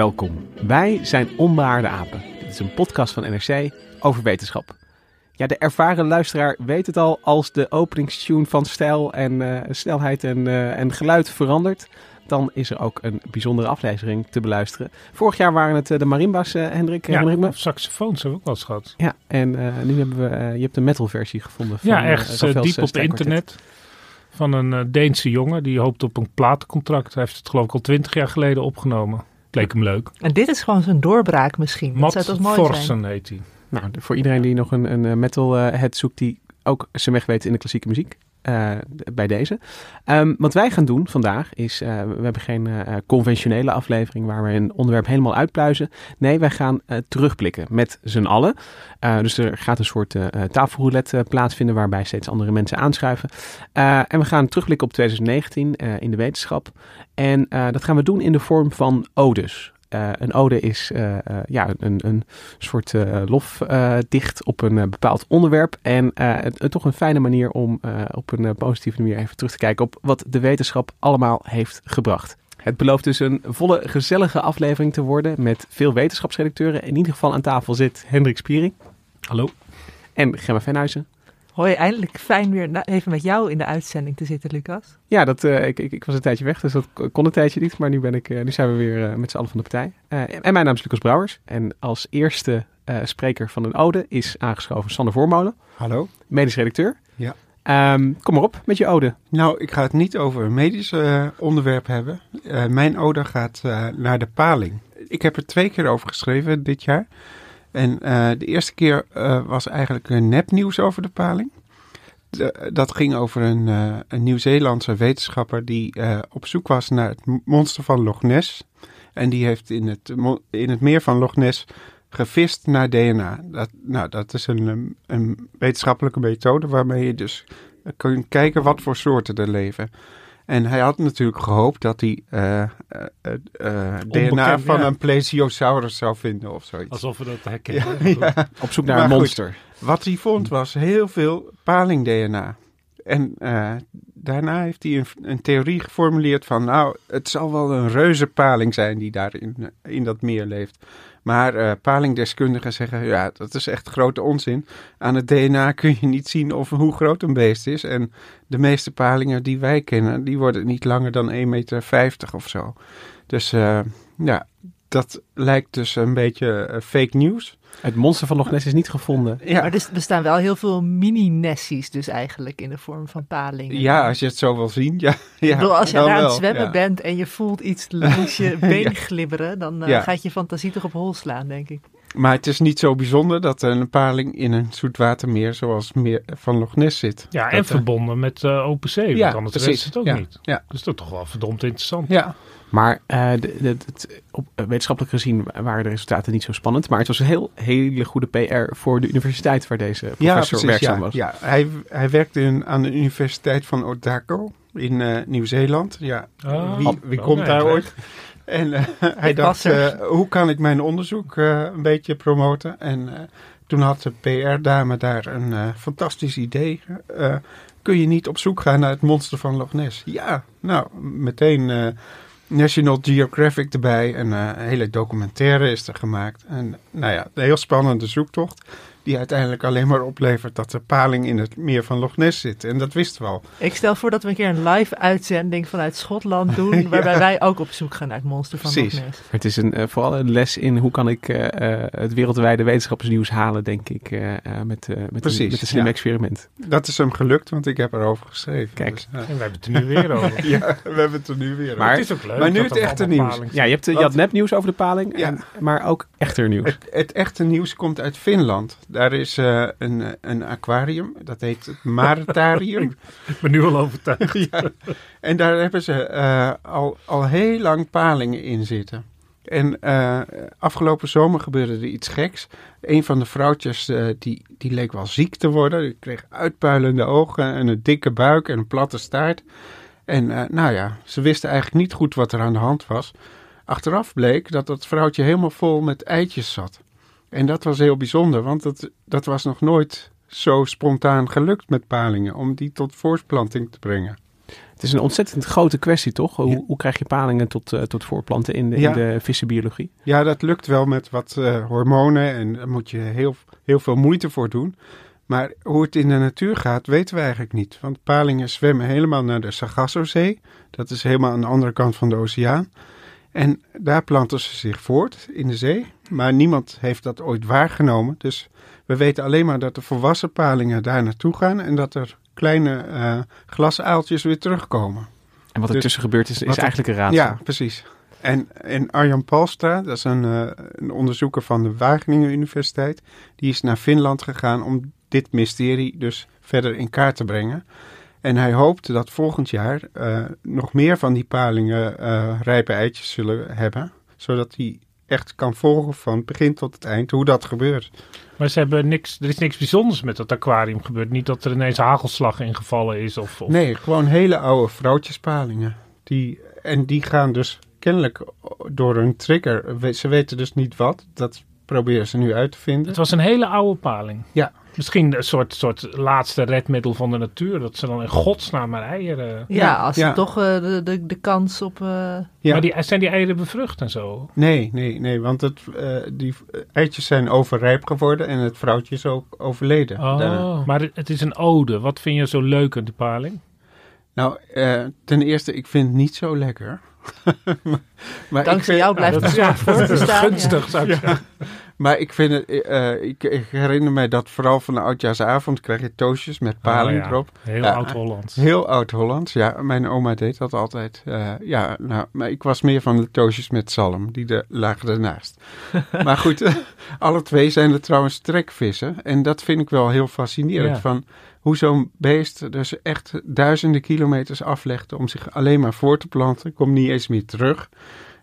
Welkom. Wij zijn Onbehaarde Apen. Dit is een podcast van NRC over wetenschap. Ja, de ervaren luisteraar weet het al als de openingstune van stijl en eh, snelheid en, eh, en geluid verandert. Dan is er ook een bijzondere aflevering te beluisteren. Vorig jaar waren het eh, de marimba's, Hendrik. Ja, herinner ik me. of saxofoons hebben we ook wel eens gehad. Ja, en nu hebben we, je hebt de metal versie gevonden. Van, ja, echt diep op internet. Van een Deense jongen die hoopt op een platencontract. Hij heeft het geloof ik al twintig jaar geleden opgenomen. Leek hem leuk. En dit is gewoon zijn doorbraak misschien. Dat Matt zou toch mooi zijn? Heet hij. Nou, voor iedereen die nog een, een eh, metal eh, head zoekt die ook zijn weg weet in de klassieke muziek. Eh, bij deze. Ehm, wat wij gaan doen vandaag is, eh, we hebben geen eh, conventionele aflevering waar we een onderwerp helemaal uitpluizen. Nee, wij gaan terugblikken met z'n allen. Dus er gaat een soort tafelroulette plaatsvinden waarbij steeds andere mensen aanschuiven. En we gaan terugblikken op 2019 eh, in de wetenschap. En dat gaan we doen in de vorm van odes. Eh, een ode is eh, eh, ja, een, een soort lofdicht op een bepaald onderwerp. En het, toch een fijne manier om op een positieve manier even terug te kijken op wat de wetenschap allemaal heeft gebracht. Het belooft dus een volle, gezellige aflevering te worden met veel wetenschapsredacteuren. In ieder geval aan tafel zit Hendrik Spiering Hallo. en Gemma Venhuizen. Hoi, eindelijk fijn weer even met jou in de uitzending te zitten, Lucas. Ja, dat, eh, ik, ik, ik was een tijdje weg, dus dat kon een tijdje niet. Maar nu, ben ik, eh, nu zijn we weer eh, met z'n allen van de partij. Eh, en mijn naam is Lucas Brouwers. En als eerste eh, spreker van een ode is aangeschoven Sander Voormolen, Hallo. medisch redacteur. Ja. Ehm, kom maar op met je ode. Nou, ik ga het niet over een medisch onderwerp hebben. Eh, mijn ode gaat eh, naar de paling. Ik heb er twee keer over geschreven dit jaar. En eh, de eerste keer eh, was eigenlijk nepnieuws over de paling. Dat ging over een, eh, een Nieuw-Zeelandse wetenschapper die op zoek was naar het monster van Loch Ness. En die heeft in het, in het meer van Loch Ness gevist naar DNA. Dat, nou, dat is een, een wetenschappelijke methode waarmee je dus kunt kijken wat voor soorten er leven. En hij had natuurlijk gehoopt dat hij eh, eh, eh, eh, DNA van ja. een plesiosaurus zou vinden of zoiets. Alsof we dat herkennen. Ja, ja. Op zoek naar Maar een goed. monster. Wat hij vond was heel veel paling-DNA. En eh, daarna heeft hij een, een theorie geformuleerd van... nou, het zal wel een reuzenpaling zijn die daar in, in dat meer leeft. Maar eh, palingdeskundigen zeggen, ja, dat is echt grote onzin. Aan het DNA kun je niet zien of hoe groot een beest is. En de meeste palingen die wij kennen, die worden niet langer dan 1,50 meter of zo. Dus eh, ja, dat lijkt dus een beetje eh, fake news. Het monster van Loch Ness is niet gevonden. Ja. Maar er bestaan wel heel veel mini-nessies dus eigenlijk in de vorm van palingen. Ja, als je het zo wil zien. Ja, bedoel, als je aan het zwemmen ja. bent en je voelt iets langs je been Ja. glibberen, dan eh, Ja. gaat je fantasie toch op hol slaan, denk ik. Maar het is niet zo bijzonder dat er een paling in een zoetwatermeer zoals meer van Loch Ness zit. Ja, en eh, verbonden met eh Open Zee. Ja, want anders precies. wist het ook Ja, niet. ja. Dus dat is toch wel verdomd interessant. Ja, Maar eh, de, de- het- op, wetenschappelijk gezien waren de resultaten niet zo spannend. Maar het was een heel, hele goede PR voor de universiteit waar deze professor precies. werkzaam Ja, was. ja. Hij, hij werkte in, aan de Universiteit van Otago in Nieuw-Zeeland. Ja, Ah, wie, wie oh, komt nee, daar ooit? En eh, hij dacht, eh, hoe kan ik mijn onderzoek eh, een beetje promoten? En toen had de PR-dame daar een fantastisch idee. Kun je niet op zoek gaan naar het monster van Loch Ness? Ja, nou, meteen National Geographic erbij. En een hele documentaire is er gemaakt. En nou ja, een heel spannende zoektocht. Die uiteindelijk alleen maar oplevert dat de paling in het meer van Loch Ness zit. En dat wisten we al. Ik stel voor dat we een keer een live uitzending vanuit Schotland doen, waarbij wij ook op zoek gaan naar het monster van Precies. Loch Ness. Het is een, eh, vooral een les in hoe kan ik eh, eh, het wereldwijde wetenschappersnieuws halen, denk ik, eh, eh, met, eh, met, Precies, een, met een slim ja. experiment. Dat is hem gelukt, want ik heb erover geschreven. Kijk. Dus, En we hebben het er nu weer over. ja, we hebben het er nu weer Maar- over. het is ook leuk. maar nu het echte nieuws. Ja, je, hebt, je had nepnieuws over de paling, Ja. en, maar ook echter nieuws. Het, het echte nieuws komt uit Finland. Daar is eh, een, een aquarium, dat heet het Maritarium. Ik ben nu al overtuigd. ja. En daar hebben ze eh, al, al heel lang palingen in zitten. En eh, afgelopen zomer gebeurde er iets geks. Een van de vrouwtjes die, die leek wel ziek te worden. Die kreeg uitpuilende ogen en een dikke buik en een platte staart. En nou ja, ze wisten eigenlijk niet goed wat er aan de hand was. Achteraf bleek dat dat vrouwtje helemaal vol met eitjes zat. En dat was heel bijzonder, want dat, dat was nog nooit zo spontaan gelukt met palingen. Om die tot voortplanting te brengen. Het is een ontzettend grote kwestie, toch? Hoe, Ja. hoe krijg je palingen tot, eh, tot voorplanten in de, Ja. in de vissenbiologie? Ja, dat lukt wel met wat eh, hormonen en daar moet je heel, heel veel moeite voor doen. Maar hoe het in de natuur gaat, weten we eigenlijk niet. Want palingen zwemmen helemaal naar de Sargassozee. Dat is helemaal aan de andere kant van de oceaan. En daar planten ze zich voort in de zee. Maar niemand heeft dat ooit waargenomen. Dus we weten alleen maar dat de volwassen palingen daar naartoe gaan. En dat er kleine eh glasaaltjes weer terugkomen. En wat er Dus tussen gebeurt is, is eigenlijk een raadsel. Ja, precies. En, en Arjan Palstra, dat is een, eh, een onderzoeker van de Wageningen Universiteit, die is naar Finland gegaan om dit mysterie dus verder in kaart te brengen. En hij hoopt dat volgend jaar eh, nog meer van die palingen rijpe eitjes zullen hebben, zodat hij echt kan volgen van het begin tot het eind hoe dat gebeurt. Maar ze hebben niks, er is niks bijzonders met dat aquarium gebeurd. Niet dat er ineens hagelslag ingevallen is. Of, of... Nee, gewoon hele oude vrouwtjespalingen. Die, en die gaan dus kennelijk door een trigger. Ze weten dus niet wat. Dat proberen ze nu uit te vinden. Het was een hele oude paling. Ja. Misschien een soort, soort laatste redmiddel van de natuur. Dat ze dan in godsnaam maar eieren... Ja, Ja, als ja. ze toch eh, de, de, de kans op... eh, Ja. Maar die, zijn die eieren bevrucht en zo? Nee, nee, nee. Want het, eh, die eitjes zijn overrijp geworden. En het vrouwtje is ook overleden. daarna. Oh. Maar het- is een ode. Wat vind je zo leuk aan die paling? Nou, eh, ten eerste, ik vind het niet zo lekker. maar ik dankzij vind- jou blijft het ja, voor dat te is staan. gunstig, zou ik zeggen. Maar ik vind het, eh, ik, ik herinner mij dat vooral van de oudjaarsavond krijg je toastjes met paling Oh ja, erop. Heel oud-Hollands. Heel oud-Hollands, ja. Mijn oma deed dat altijd. Eh, ja, nou, maar ik was meer van de toastjes met zalm, die de, lagen ernaast. maar goed, eh, alle twee zijn er trouwens trekvissen. En dat vind ik wel heel fascinerend. Ja. Van hoe zo'n beest dus echt duizenden kilometers aflegde om zich alleen maar voor te planten. Komt niet eens meer terug.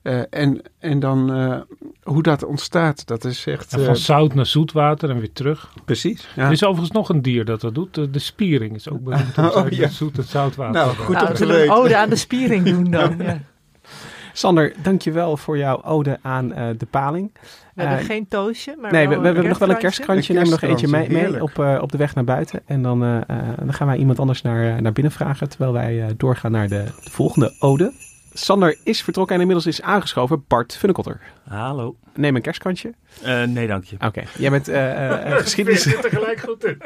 Eh, en, en dan eh, hoe dat ontstaat, dat is echt... En eh, van zout naar zoetwater en weer terug. precies. Ja. Er is overigens nog een dier dat dat doet. De, de spiering is ook beroemd om Oh, ja. zoet en zoutwater. Nou, goed nou, om we een weten. ode aan de spiering doen dan. Ja. Sander, dankjewel voor jouw ode aan eh, de paling. We hebben geen toastje, maar nee, we, hebben nog wel een kerstkrantje. Neem nog eentje mee, mee op, eh, op de weg naar buiten. En dan, dan gaan wij iemand anders naar, naar binnen vragen. Terwijl wij eh, doorgaan naar de, de volgende ode. Sander is vertrokken en inmiddels is aangeschoven Bart Funnekotter. Hallo. Neem een kerstkrantje. Eh, nee, dank je. Oké, jij bent eh, geschiedenis, zit er gelijk goed in.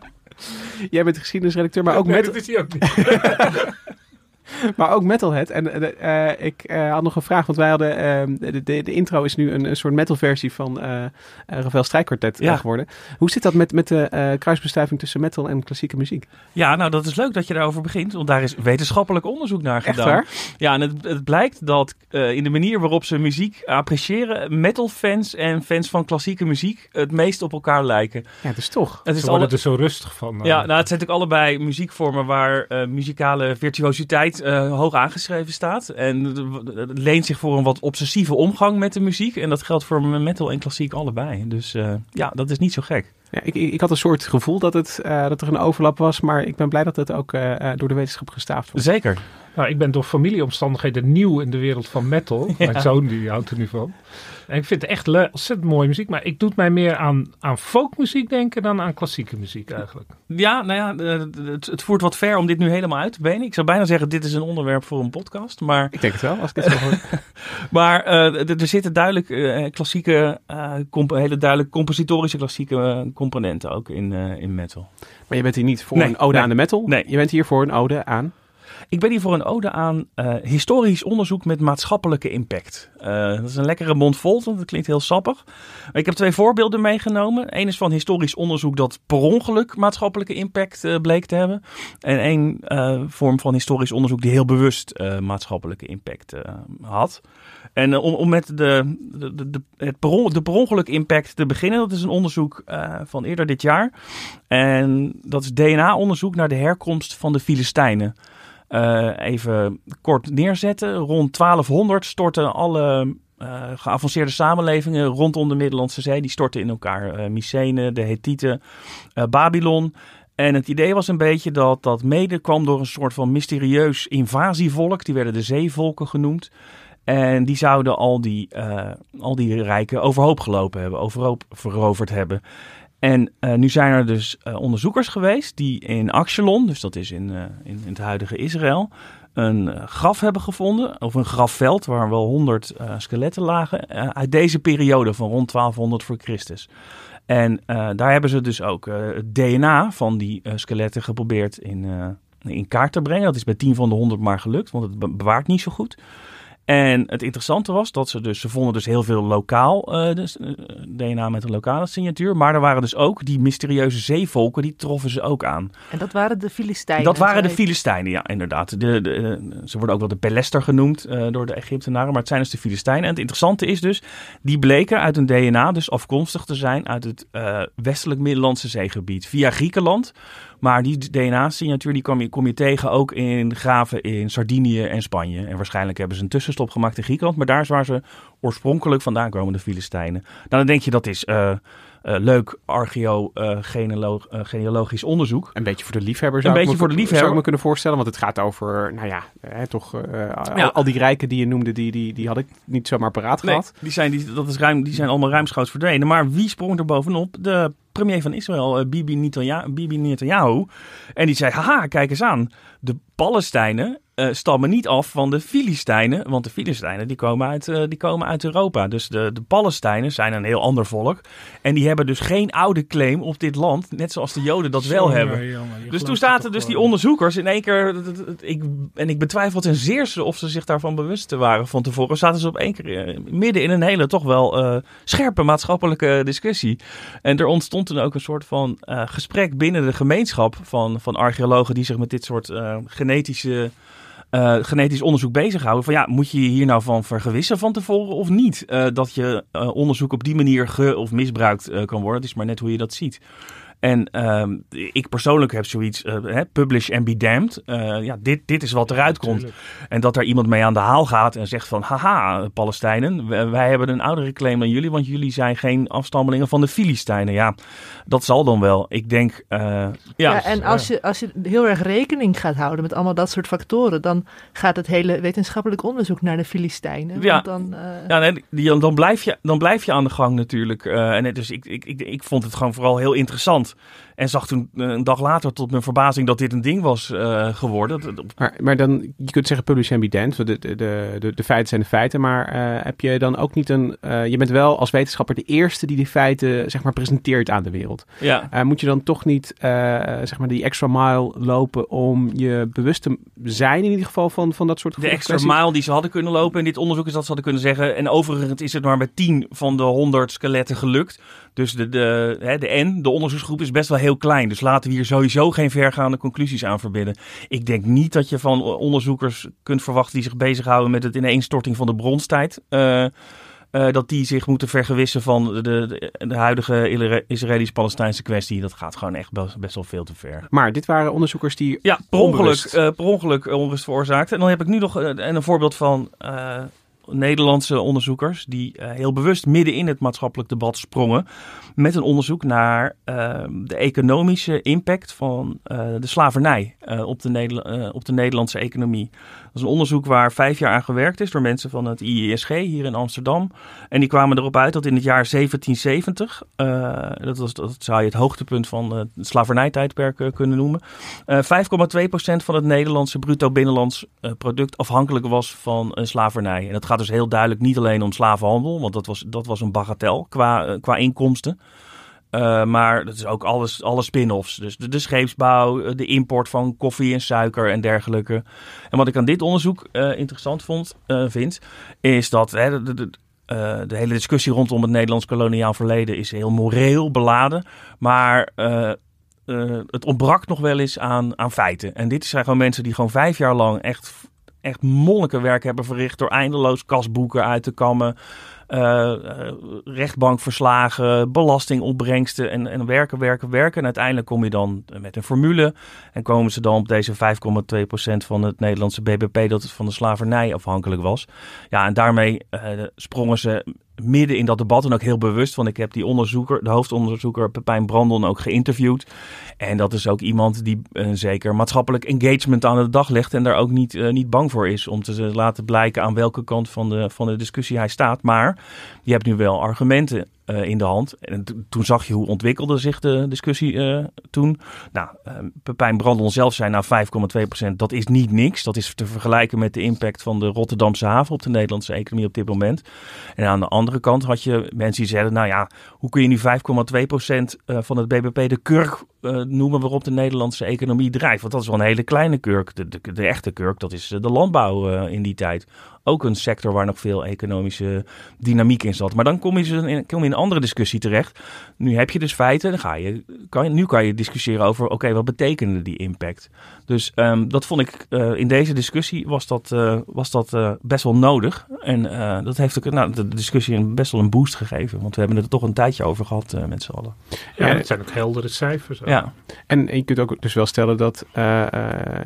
jij bent geschiedenisredacteur, maar ook, nee, met, dat is hij ook niet. maar ook metalhead. En eh, eh, ik eh, had nog een vraag, want wij hadden eh, de, de, de intro is nu een, een soort metalversie van Rafael Strijkkwartet Ja. geworden. Hoe zit dat met, met de kruisbestuiving tussen metal en klassieke muziek? Ja, nou dat is leuk dat je daarover begint, want daar is wetenschappelijk onderzoek naar Echt gedaan. waar? Ja, en het, het blijkt dat eh, in de manier waarop ze muziek appreciëren, metalfans en fans van klassieke muziek het meest op elkaar lijken. Ja, dus toch. Het Ze is worden alle... er zo rustig van. Ja, nou, het zijn natuurlijk allebei muziekvormen waar eh, muzikale virtuositeit eh, hoog aangeschreven staat. En het- leent zich voor een wat obsessieve omgang met de muziek. En dat geldt voor metal en klassiek allebei. Dus eh, ja, dat is niet zo gek. Ja, ik, ik had een soort gevoel dat, het, eh, dat er een overlap was, maar ik ben blij dat het ook eh, eh, door de wetenschap gestaafd wordt. Zeker. Nou, ik ben door familieomstandigheden nieuw in de wereld van metal. Mijn zoon die houdt er nu van. En ik vind het echt ontzettend mooie muziek. Maar ik doe mij meer aan, aan folkmuziek denken dan aan klassieke muziek eigenlijk. Ja, nou ja, het, het voert wat ver om dit nu helemaal uit te benen. Ik zou bijna zeggen, dit is een onderwerp voor een podcast. Maar, Ik denk het wel, als ik het zo hoor. maar eh, er- zitten duidelijk eh, klassieke, eh, hele duidelijk compositorische klassieke componenten ook in, eh, in metal. Maar je bent hier niet voor Nee, een ode nee, aan de metal. nee. Je bent hier voor een ode aan... Ik ben hier voor een ode aan eh, historisch onderzoek met maatschappelijke impact. Eh, dat is een lekkere mond vol, want dat klinkt heel sappig. Ik heb twee voorbeelden meegenomen. Eén is van historisch onderzoek dat per ongeluk maatschappelijke impact eh, bleek te hebben. En één vorm van historisch onderzoek die heel bewust maatschappelijke impact had. En om, om met de, de, de, het per de per ongeluk impact te beginnen, dat is een onderzoek van eerder dit jaar. En dat is DNA-onderzoek naar de herkomst van de Filistijnen. Eh, even kort neerzetten. Rond 1200 stortten alle eh, geavanceerde samenlevingen rondom de Middellandse Zee. Die stortten in elkaar. Mycene, de Hethieten, Babylon. En het idee was een beetje dat dat mede kwam door een soort van mysterieus invasievolk. Die werden de zeevolken genoemd. En die zouden al die, al die rijken overhoop gelopen hebben, overhoop veroverd hebben. En eh, nu zijn er dus eh, onderzoekers geweest die in Axelon, dus dat is in, eh, in, in het huidige Israël, een graf hebben gevonden. Of een grafveld waar wel honderd eh, skeletten lagen. uit deze periode van rond 1200 voor Christus. En daar hebben ze dus ook het DNA van die skeletten geprobeerd in, in kaart te brengen. Dat is bij 10 van de 100 maar gelukt, want het be- bewaart niet zo goed. En het interessante was dat ze dus, ze vonden dus heel veel lokaal eh, dus, eh, DNA met een lokale signatuur. Maar er waren dus ook die mysterieuze zeevolken, die troffen ze ook aan. En dat waren de Filistijnen. Dat waren de Filistijnen, ja, inderdaad. De, de, de- ze worden ook wel de Pelester genoemd eh, door de Egyptenaren, maar het zijn dus de Filistijnen. En het interessante is dus, die bleken uit hun DNA dus afkomstig te zijn uit het eh, westelijk Middellandse zeegebied via Griekenland. Maar die DNA-signatuur die kom je, kom je tegen ook in graven in Sardinië en Spanje. En waarschijnlijk hebben ze een tussenstop gemaakt in Griekenland, maar daar is waar ze oorspronkelijk vandaan komen, de Filistijnen. Nou, dan denk je dat is eh, eh, leuk archeo-genealogisch onderzoek. Een beetje voor de liefhebber Een beetje me- voor de liefhebber. Zou ik me kunnen voorstellen, want het gaat over, nou ja, hè, toch eh, al die rijken die je noemde, die, die, die had ik niet zomaar paraat Nee, gehad. die zijn, die, dat is ruim, die zijn allemaal ruimschoots verdwenen. Maar wie sprong er bovenop? De premier van Israël, eh, Bibi, Netanyahu, Bibi Netanyahu. En die zei, haha, kijk eens aan. De Palestijnen eh, stammen niet af van de Filistijnen. Want de Filistijnen die komen, uit, eh, die komen uit Europa. Dus de, de Palestijnen zijn een heel ander volk. En die hebben dus geen oude claim op dit land. Net zoals de Joden dat wel hebben. jongen, Dus toen zaten dus die onderzoekers in één keer. Ik, en ik betwijfel ten zeerste of ze zich daarvan bewust waren van tevoren. Zaten ze op één keer eh, midden in een hele toch wel scherpe maatschappelijke discussie. En er ontstond toen ook een soort van gesprek binnen de gemeenschap van, van archeologen die zich met dit soort genetische. Eh, genetisch onderzoek bezighouden. Van ja, moet je je hier nou van vergewissen van tevoren of niet? Eh, dat je eh, onderzoek op die manier ge- of misbruikt kan worden. Het is maar net hoe je dat ziet. En ehm, ik persoonlijk heb zoiets, eh, hè, publish and be damned. Eh, ja, dit, dit is wat eruit komt. Tuurlijk. En dat daar iemand mee aan de haal gaat en zegt van... haha, Palestijnen, wij, wij hebben een oudere claim dan jullie... want jullie zijn geen afstammelingen van de Filistijnen. Ja, dat zal dan wel. Ik denk, eh, ja, Ja, en als je, als je heel erg rekening gaat houden met allemaal dat soort factoren, dan gaat het hele wetenschappelijk onderzoek naar de Filistijnen. Ja. Want dan, eh, Ja, nee, dan, blijf je, dan blijf je aan de gang natuurlijk. Eh, en het, dus ik, ik, ik, ik vond het gewoon vooral heel interessant. Nederland En zag toen eh, een dag later tot mijn verbazing dat dit een ding was eh, geworden. Maar, maar dan, je kunt zeggen publish and be damned, want de, de, de, de, feiten zijn de feiten, maar eh, heb je dan ook niet een, je bent wel als wetenschapper de eerste die die feiten, zeg maar, presenteert aan de wereld. Ja, moet je dan toch niet, zeg maar, die extra mile lopen om je bewust te zijn in ieder geval van, van dat soort de extra kwesties? mile die ze hadden kunnen lopen in dit onderzoek is dat ze hadden kunnen zeggen. En overigens is het maar bij 10 van de 100 skeletten gelukt. Dus de, de, hè, de N, de onderzoeksgroep, is best wel heel klein. Dus laten we hier sowieso geen vergaande conclusies aan verbinden. Ik denk niet dat je van onderzoekers kunt verwachten die zich bezighouden met het ineenstorting van de bronstijd. eh, eh, dat die zich moeten vergewissen van de, de, de huidige Israëlisch-Palestijnse kwestie. Dat gaat gewoon echt best, best wel veel te ver. Maar dit waren onderzoekers die Ja, per ongeluk, eh, per ongeluk onrust veroorzaakt. En dan heb ik nu nog eh, en een voorbeeld van Nederlandse onderzoekers die heel bewust midden in het maatschappelijk debat sprongen met een onderzoek naar eh, de economische impact van eh, de slavernij eh, op, de eh, op de Nederlandse economie. Dat is een onderzoek waar vijf jaar aan gewerkt is door mensen van het IESG hier in Amsterdam. En die kwamen erop uit dat in het jaar 1770, eh, dat, was, dat zou je het hoogtepunt van het slavernijtijdperk kunnen noemen, eh 5,2% van het Nederlandse bruto binnenlands product afhankelijk was van slavernij. En dat gaat dus heel duidelijk niet alleen om slavenhandel, want dat was, dat was een bagatel qua, qua inkomsten. Eh, maar dat is ook alles, alle spin-offs. Dus de, scheepsbouw, eh, de import van koffie en suiker en dergelijke. En wat ik aan dit onderzoek eh, interessant vond, eh, vind, is dat hè, de, de, hele discussie rondom het Nederlands koloniaal verleden is heel moreel beladen. Maar het ontbrak nog wel eens aan, aan feiten. En dit zijn gewoon mensen die gewoon vijf jaar lang echt, echt monnikenwerk hebben verricht door eindeloos kasboeken uit te kammen. Eh, eh, rechtbankverslagen, belastingopbrengsten en, en werken, werken, werken. En uiteindelijk kom je dan met een formule en komen ze dan op deze 5,2% van het Nederlandse BBP dat van de slavernij afhankelijk was. Ja, en daarmee eh, sprongen ze midden in dat debat en ook heel bewust, want ik heb die onderzoeker, de hoofdonderzoeker Pepijn Brandon ook geïnterviewd. En dat is ook iemand die uh, zeker maatschappelijk engagement aan de dag legt en daar ook niet, uh, niet bang voor is om te laten blijken aan welke kant van de, van de discussie hij staat. Maar je hebt nu wel argumenten uh, in de hand. En toen zag je hoe ontwikkelde zich de discussie uh, toen. Nou, uh, Pepijn Brandon zelf zei nou 5,2% dat is niet niks. Dat is te vergelijken met de impact van de Rotterdamse haven op de Nederlandse economie op dit moment. En aan de andere kant had je mensen die zeiden, nou ja, hoe kun je nu 5,2% van het BBP de kurk uh, noemen waarop de Nederlandse economie drijft. Want dat is wel een hele kleine kurk. De, de, de echte kurk, dat is de landbouw uh, in die tijd. Ook een sector waar nog veel economische dynamiek in zat. Maar dan kom je, in, kom je in een andere discussie terecht. Nu heb je dus feiten. Dan ga je, kan je, nu kan je discussiëren over, oké, okay, wat betekende die impact? Dus um, dat vond ik, uh, in deze discussie was dat, uh, was dat uh, best wel nodig. En dat heeft ook nou, de discussie best wel een boost gegeven. Want we hebben het er toch een tijdje over gehad met z'n allen. Ja, het zijn ook heldere cijfers. Ja. En je kunt ook dus wel stellen dat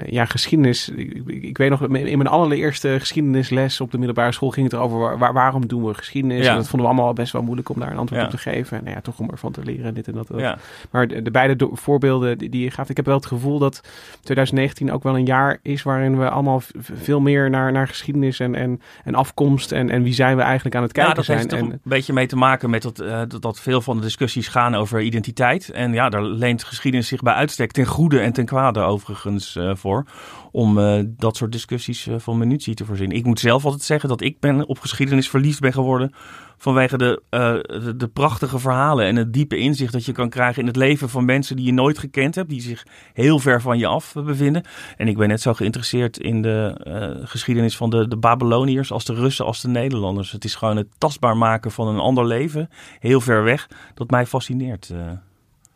ja, geschiedenis. Ik, ik, weet nog, in mijn allereerste geschiedenisles op de middelbare school ging het erover waar, waar, waarom doen we geschiedenis. Ja. En dat vonden we allemaal best wel moeilijk om daar een antwoord ja. op te geven. En nou ja, toch om ervan te leren, dit en dat. dat. Ja. Maar de, de beide voorbeelden die, die je gaf, ik heb wel het gevoel dat 2019 ook wel een jaar is waarin we allemaal veel meer naar, naar geschiedenis en, en, en afkomst en, en wie zijn we eigenlijk aan het kijken ja, dat zijn. heeft en, een beetje mee te maken met dat, uh, dat, dat veel van de discussies gaan over identiteit. En ja, daar leent geschiedenis zich bij uitstek ten goede en ten kwade overigens uh, voor. Om uh, dat soort discussies van munitie te voorzien. Ik moet zelf altijd zeggen dat ik ben op geschiedenis verliefd ben geworden vanwege de, de, de, prachtige verhalen en het diepe inzicht dat je kan krijgen in het leven van mensen die je nooit gekend hebt, die zich heel ver van je af bevinden. En ik ben net zo geïnteresseerd in de geschiedenis van de, de Babyloniërs als de Russen als de Nederlanders. Het is gewoon het tastbaar maken van een ander leven, heel ver weg, dat mij fascineert.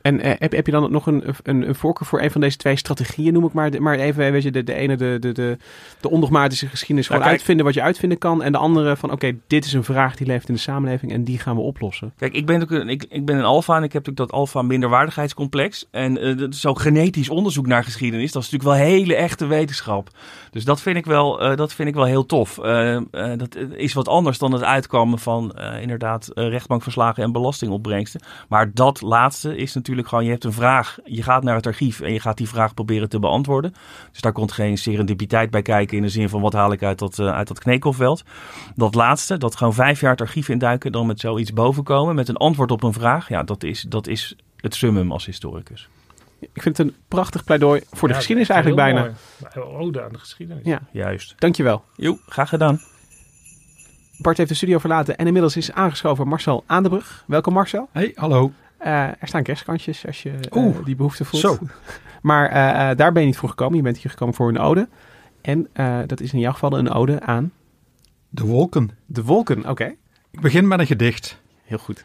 En uh, heb, heb je dan nog een, een, een, voorkeur voor een van deze twee strategieën, noem ik maar. Maar even, weet je, de, de ene, de, de, de, de ondogmatische geschiedenis, gewoon nou, kijk, uitvinden wat je uitvinden kan. En de andere van, oké, okay, dit is een vraag die leeft in de samenleving en die gaan we oplossen. Kijk, ik ben, ook, ik, ik ben een alfa en ik heb natuurlijk dat alfa minderwaardigheidscomplex. En uh, zo genetisch onderzoek naar geschiedenis, dat is natuurlijk wel hele echte wetenschap. Dus dat vind ik wel, uh, dat vind ik wel heel tof. Uh, dat is wat anders dan het uitkomen van inderdaad rechtbankverslagen en belastingopbrengsten. Maar dat laatste is natuurlijk gewoon, je hebt een vraag, je gaat naar het archief en je gaat die vraag proberen te beantwoorden. Dus daar komt geen serendipiteit bij kijken in de zin van wat haal ik uit dat, uh, uit dat knekelveld. Dat laatste, dat gewoon vijf jaar het archief induiken, dan met zoiets bovenkomen, met een antwoord op een vraag. Ja, dat is, dat is het summum als historicus. Ik vind het een prachtig pleidooi voor de ja, geschiedenis eigenlijk bijna. Mooi. Ode aan de geschiedenis. Ja, juist. Dankjewel. Jo, graag gedaan. Bart heeft de studio verlaten en inmiddels is aangeschoven Marcel Aandebrug. Welkom Marcel. Hey, hallo. Uh, er staan kerstkantjes als je uh, die behoefte voelt. Zo. Maar uh, daar ben je niet voor gekomen. Je bent hier gekomen voor een ode. En dat is in jouw geval een ode aan... De wolken. De wolken, oké. Okay. Ik begin met een gedicht. Heel goed.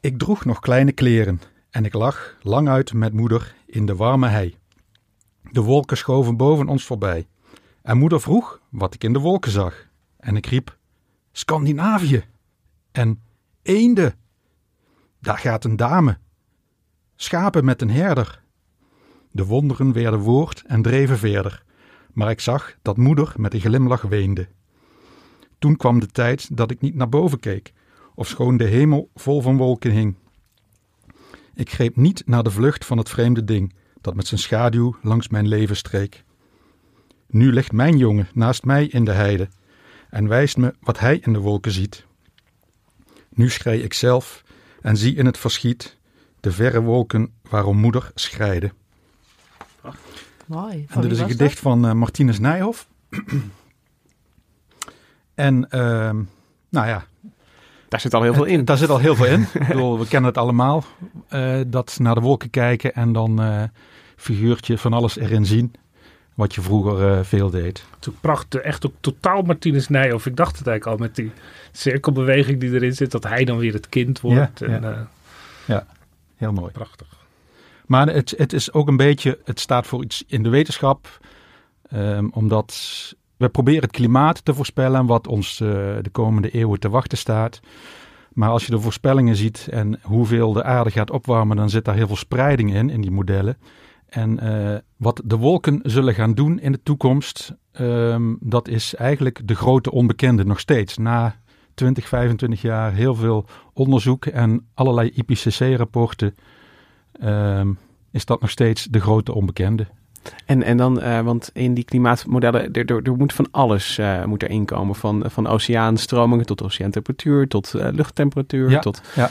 Ik droeg nog kleine kleren en ik lag lang uit met moeder in de warme hei. De wolken schoven boven ons voorbij. En moeder vroeg wat ik in de wolken zag. En ik riep, Scandinavië. En eenden. Daar gaat een dame. Schapen met een herder. De wonderen werden woord en dreven verder. Maar ik zag dat moeder met een glimlach weende. Toen kwam de tijd dat ik niet naar boven keek, of schoon de hemel vol van wolken hing. Ik greep niet naar de vlucht van het vreemde ding, dat met zijn schaduw langs mijn leven streek. Nu ligt mijn jongen naast mij in de heide en wijst me wat hij in de wolken ziet. Nu schrei ik zelf en zie in het verschiet de verre wolken waarom moeder schreide. Mooi. En dit is een gedicht van eh, Martinus Nijhoff. en ehm, nou ja, Daar zit al heel veel in. daar zit al heel veel in. Ik bedoel, we kennen het allemaal. eh, dat naar de wolken kijken en dan eh figuurtje van alles erin zien. Wat je vroeger eh, veel deed. Toen prachtig, echt ook totaal Martinus Nijhoff. Ik dacht het eigenlijk al met die cirkelbeweging die erin zit, dat hij dan weer het kind wordt. Ja, en, ja. eh, Heel mooi. prachtig. Maar het, het is ook een beetje, het staat voor iets in de wetenschap. ehm, omdat we proberen het klimaat te voorspellen wat ons eh, de komende eeuwen te wachten staat. Maar als je de voorspellingen ziet en hoeveel de aarde gaat opwarmen, dan zit daar heel veel spreiding in, in die modellen. En eh, wat de wolken zullen gaan doen in de toekomst, ehm, dat is eigenlijk de grote onbekende nog steeds. Na 20, 25 jaar heel veel onderzoek en allerlei IPCC-rapporten ehm, is dat nog steeds de grote onbekende. En, en dan, eh, want in die klimaatmodellen, er, er, er moet van alles eh, moet erin komen. Van, van oceaanstromingen tot oceaantemperatuur, tot eh, luchttemperatuur. Ja, tot, ja.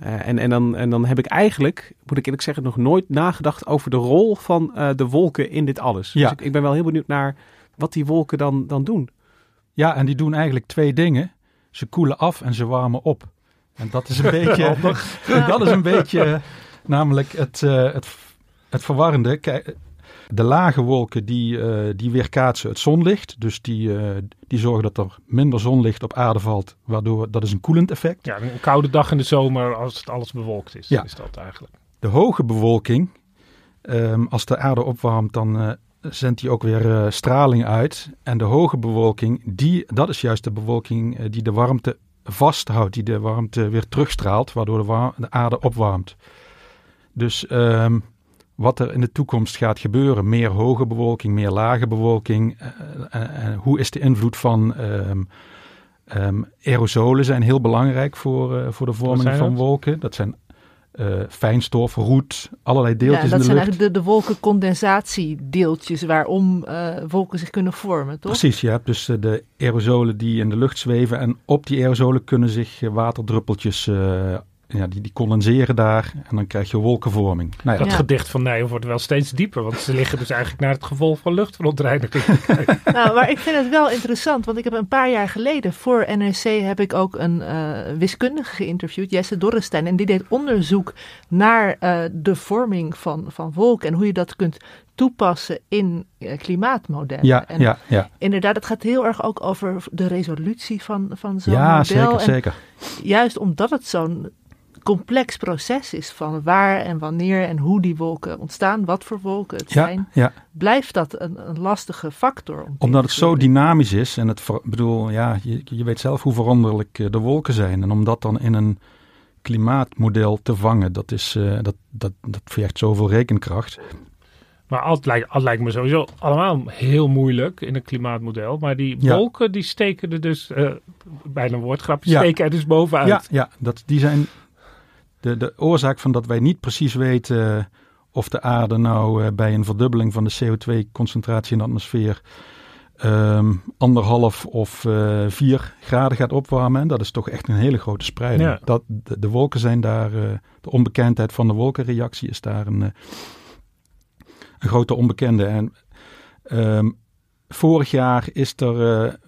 en, en, dan, en dan heb ik eigenlijk, moet ik eerlijk zeggen, nog nooit nagedacht over de rol van de wolken in dit alles. Ja. Dus ik, ik ben wel heel benieuwd naar wat die wolken dan, dan doen. Ja, en die doen eigenlijk twee dingen. Ze koelen af en ze warmen op. En dat is een beetje, dat is een beetje namelijk het, het, het verwarrende. Kijk, de lage wolken die, eh, die weerkaatsen het zonlicht. Dus die, eh, die zorgen dat er minder zonlicht op aarde valt. Waardoor dat is een koelend effect. Ja, een koude dag in de zomer als het alles bewolkt is. Ja. Is dat eigenlijk. De hoge bewolking, ehm, als de aarde opwarmt, dan eh, zendt die ook weer straling uit. En de hoge bewolking, die, dat is juist de bewolking die de warmte vasthoudt, die de warmte weer terugstraalt, waardoor de, wa- de aarde opwarmt. Dus ehm, wat er in de toekomst gaat gebeuren, meer hoge bewolking, meer lage bewolking, eh, eh, eh, hoe is de invloed van ehm, ehm, aerosolen zijn heel belangrijk voor, eh, voor de vorming zijn van dat? wolken. Dat zijn eh, fijnstof, roet, allerlei deeltjes ja, dat in de zijn lucht. eigenlijk de, de wolkencondensatiedeeltjes waarom eh, wolken zich kunnen vormen, toch? Precies, je hebt dus de aerosolen die in de lucht zweven en op die aerosolen kunnen zich waterdruppeltjes, eh, ja, die, die condenseren daar en dan krijg je wolkenvorming. Nou ja, Dat Ja. gedicht van Nijhoff wordt wel steeds dieper, want ze liggen dus eigenlijk naar het gevolg van luchtverontreiniging. Nou, maar ik vind het wel interessant, want ik heb een paar jaar geleden voor NRC heb ik ook een eh, wiskundige geïnterviewd, Jesse Dorrestein. En die deed onderzoek naar eh, de vorming van, van wolken en hoe je dat kunt toepassen in eh, klimaatmodellen. ja, en ja, ja. inderdaad, het gaat heel erg ook over de resolutie van, van zo'n ja model. zeker, en zeker. juist omdat het zo'n complex proces is van waar en wanneer en hoe die wolken ontstaan, wat voor wolken het Ja, zijn, ja. blijft dat een, een lastige factor. Om Omdat het zo dynamisch is en het, bedoel, ja, je, je weet zelf hoe veranderlijk eh, de wolken zijn. En om dat dan in een klimaatmodel te vangen, dat, is, eh, dat, dat, dat vergt zoveel rekenkracht. Maar het lijkt, lijkt me sowieso allemaal heel moeilijk in een klimaatmodel. Maar die Ja. wolken die steken er dus, eh bijna een woordgrapje, Ja. steken er dus bovenuit. Ja, ja dat, die zijn de, de oorzaak van dat wij niet precies weten eh, of de aarde nou eh, bij een verdubbeling van de CO2-concentratie in de atmosfeer ehm, anderhalf of eh, vier graden gaat opwarmen. En dat is toch echt een hele grote spreiding. Ja. Dat, de, de wolken zijn daar, de onbekendheid van de wolkenreactie is daar een, een grote onbekende. En ehm, vorig jaar is er,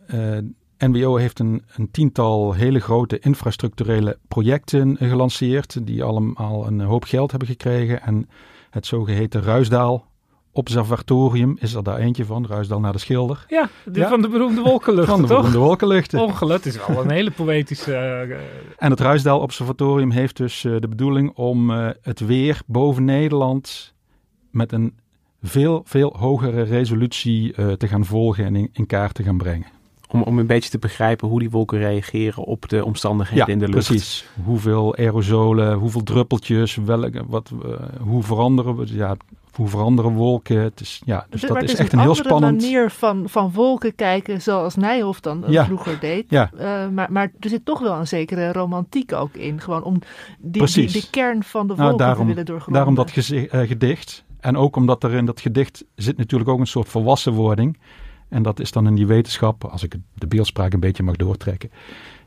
NWO heeft een, een tiental hele grote infrastructurele projecten gelanceerd, die allemaal een hoop geld hebben gekregen. En het zogeheten Ruisdaal Observatorium is er daar eentje van, Ruisdaal naar de Schilder. Ja, Ja. van de beroemde wolkenluchten, Van de toch? beroemde wolkenluchten. Is wel een hele poëtische... eh, En het Ruisdaal Observatorium heeft dus eh, de bedoeling om eh, het weer boven Nederland met een veel, veel hogere resolutie te gaan volgen en in, in kaart te gaan brengen. Om, om een beetje te begrijpen hoe die wolken reageren op de omstandigheden in de lucht. precies. Hoeveel aerosolen, hoeveel druppeltjes, welke, wat, eh, hoe veranderen we? Ja, hoe veranderen wolken. Het is, ja, dus Maar dat het is echt een heel andere spannend... manier van, van wolken kijken zoals Nijhoff dan Ja. vroeger deed. Ja. Eh, maar, maar er zit toch wel een zekere romantiek ook in. Gewoon om die, die, kern van de Nou, wolken daarom- te willen doorgronden. Daarom dat eh, gedicht. En ook omdat er in dat gedicht zit natuurlijk ook een soort volwassenwording. En dat is dan in die wetenschap, als ik de beeldspraak een beetje mag doortrekken,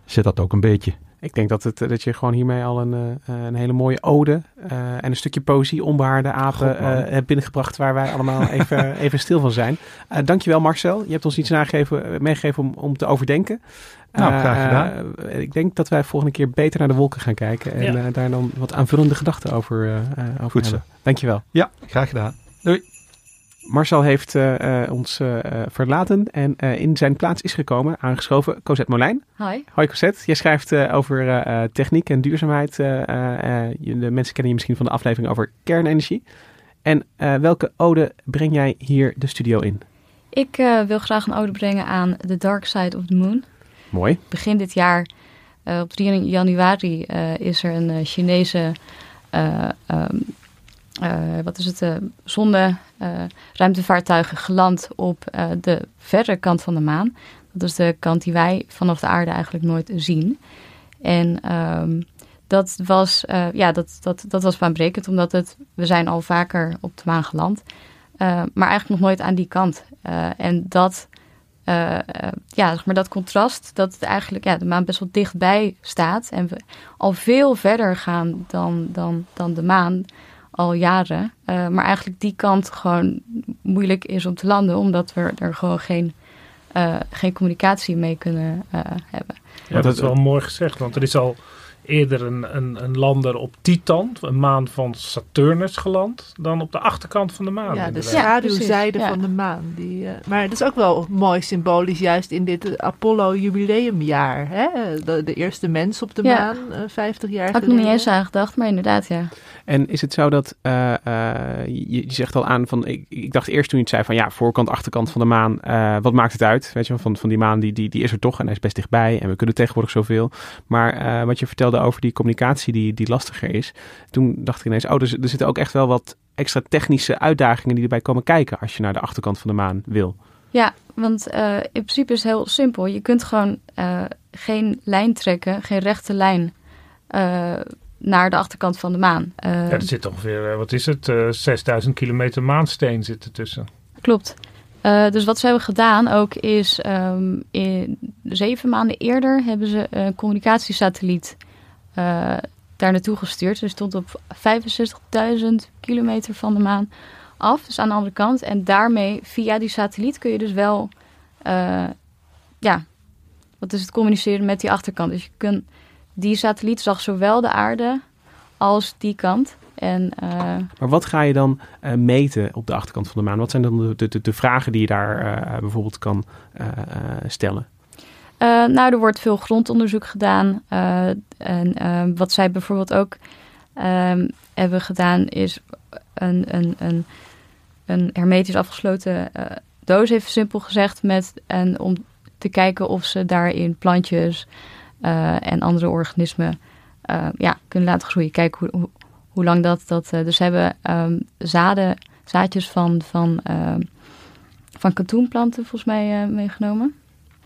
zit dat ook een beetje. Ik denk dat, het, dat je gewoon hiermee al een, eh, een hele mooie ode eh, en een stukje poëzie, onbehaarde apen, God, eh, hebt binnengebracht waar wij allemaal even, even stil van zijn. Eh dankjewel Marcel, je hebt ons iets nagegeven, eh, meegegeven om, om te overdenken. Nou, Eh, graag gedaan. eh, ik denk dat wij volgende keer beter naar de wolken gaan kijken en Ja. eh, daar dan wat aanvullende gedachten over, eh, eh, over Goed zo. hebben. Dankjewel. Ja, graag gedaan. Marcel heeft eh, eh, ons eh, verlaten en in zijn plaats is gekomen, aangeschoven, Cosette Molijn. Hoi. Hoi Cosette, jij schrijft over techniek en duurzaamheid. de mensen kennen je misschien van de aflevering over kernenergie. En welke ode breng jij hier de studio in? Ik wil graag een ode brengen aan The Dark Side of the Moon. Mooi. Begin dit jaar, op 3 januari, is er een Chinese, eh, ehm, eh, wat is het, eh zonde eh, geland op eh, de verre kant van de maan. Dat is de kant die wij vanaf de aarde eigenlijk nooit zien. En ehm, dat was, eh, ja, dat, dat, dat was baanbrekend, omdat het, we zijn al vaker op de maan geland. eh, maar eigenlijk nog nooit aan die kant. Eh, en dat, eh, eh, ja, zeg maar dat contrast, dat het eigenlijk ja, de maan best wel dichtbij staat. En we al veel verder gaan dan, dan, dan de maan, al jaren. Eh, maar eigenlijk die kant gewoon moeilijk is om te landen, omdat we er gewoon geen, eh, geen communicatie mee kunnen eh, hebben. Ja, dat is wel mooi gezegd, want er is al eerder een, een, een lander op Titan, een maan van Saturnus, geland, dan op de achterkant van de maan. Ja, de schaduwzijde ja. van de maan. Die, eh, maar het is ook wel mooi symbolisch, juist in dit eh, Apollo-jubileumjaar. Hè? De, de eerste mens op de Ja. maan, eh, 50 jaar Had ik nog geleden. niet eens aan gedacht, maar inderdaad, ja. En is het zo dat, eh, eh, je, je zegt al aan van, ik, ik dacht eerst toen je het zei van ja, voorkant, achterkant van de maan, eh, wat maakt het uit? Weet je, van, van die maan die, die, die is er toch en hij is best dichtbij en we kunnen tegenwoordig zoveel. Maar eh, wat je vertelde over die communicatie die, die lastiger is, toen dacht ik ineens, oh, er, zit- er zitten ook echt wel wat extra technische uitdagingen die erbij komen kijken als je naar de achterkant van de maan wil. Ja, want eh, in principe is het heel simpel. Je kunt gewoon eh, geen lijn trekken, geen rechte lijn eh, naar de achterkant van de maan. Eh, Ja, er zit ongeveer, wat is het, eh 6000 kilometer maansteen zit ertussen. Klopt. Eh, dus wat ze hebben gedaan ook is, ehm, in zeven maanden eerder hebben ze een communicatiesatelliet eh, daar naartoe gestuurd. Ze stond op 65.000 kilometer van de maan af, dus aan de andere kant. En daarmee, via die satelliet, kun je dus wel, eh, ja, wat is het, communiceren met die achterkant. Dus je kunt, die satelliet zag zowel de aarde als die kant. En eh, Maar wat ga je dan meten op de achterkant van de maan? Wat zijn dan de, de, de, vragen die je daar bijvoorbeeld kan stellen? Eh, nou, er wordt veel grondonderzoek gedaan. eh, en eh, wat zij bijvoorbeeld ook ehm, hebben gedaan, is een, een, een, een hermetisch afgesloten doos, even simpel gezegd, met, en om te kijken of ze daarin plantjes en andere organismen ja, kunnen laten groeien. Kijken hoe, hoe, lang dat. dat dus ze hebben ehm, zaden, zaadjes van, van, ehm, van katoenplanten volgens mij meegenomen.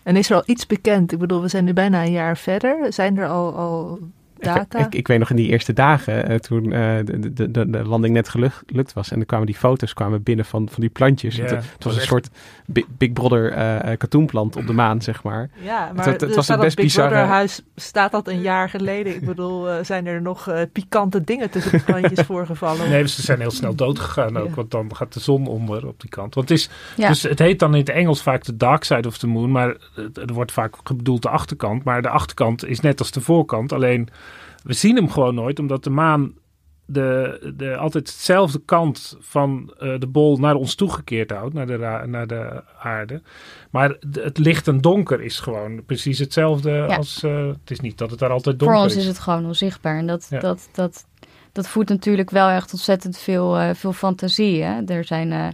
En is er al iets bekend? Ik bedoel, we zijn nu bijna een jaar verder. Zijn er al, al data? Ik, ik weet nog in die eerste dagen, eh, toen eh, de, de, de, de landing net gelukt gelukt was. En dan kwamen die foto's kwamen binnen van, van die plantjes. Het, het was was een soort Big, Big Brother eh, eh, katoenplant op de maan, zeg maar. Ja, maar Het- het er was staat een best dat Big bizarre- Brother huis staat dat een jaar geleden. Ik bedoel, eh, zijn er nog eh, pikante dingen tussen de plantjes voorgevallen? Nee, ze zijn heel snel dood gegaan ook, Ja. want dan gaat de zon onder op die kant. Want het, is, Ja. dus het heet dan in het Engels vaak de dark side of the moon, maar het- er wordt vaak bedoeld de achterkant. Maar de achterkant is net als de voorkant, alleen we zien hem gewoon nooit, omdat de maan de, de, altijd hetzelfde kant van eh, de bol naar ons toegekeerd houdt, naar de, naar de aarde. Maar de- het licht en donker is gewoon precies hetzelfde Ja. als... eh, het is niet dat het daar altijd donker Voor ons is. is het gewoon onzichtbaar. En dat, Ja. dat, dat, dat voert natuurlijk wel echt ontzettend veel, eh, veel fantasie. Hè? Er zijn er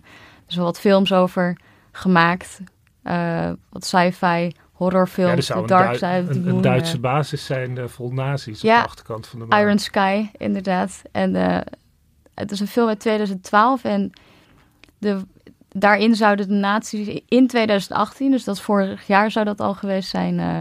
wat films over gemaakt. wat sci-fi, horrorfilms. Ja, Dark Side of the een, een Moon, Duitse eh, basis zijn eh, vol nazi's Ja, op de achterkant van de maan. Iron Sky, inderdaad. En eh, het is een film uit 2012 en de, daarin zouden de nazi's in 2018, dus dat vorig jaar zou dat al geweest zijn, uh,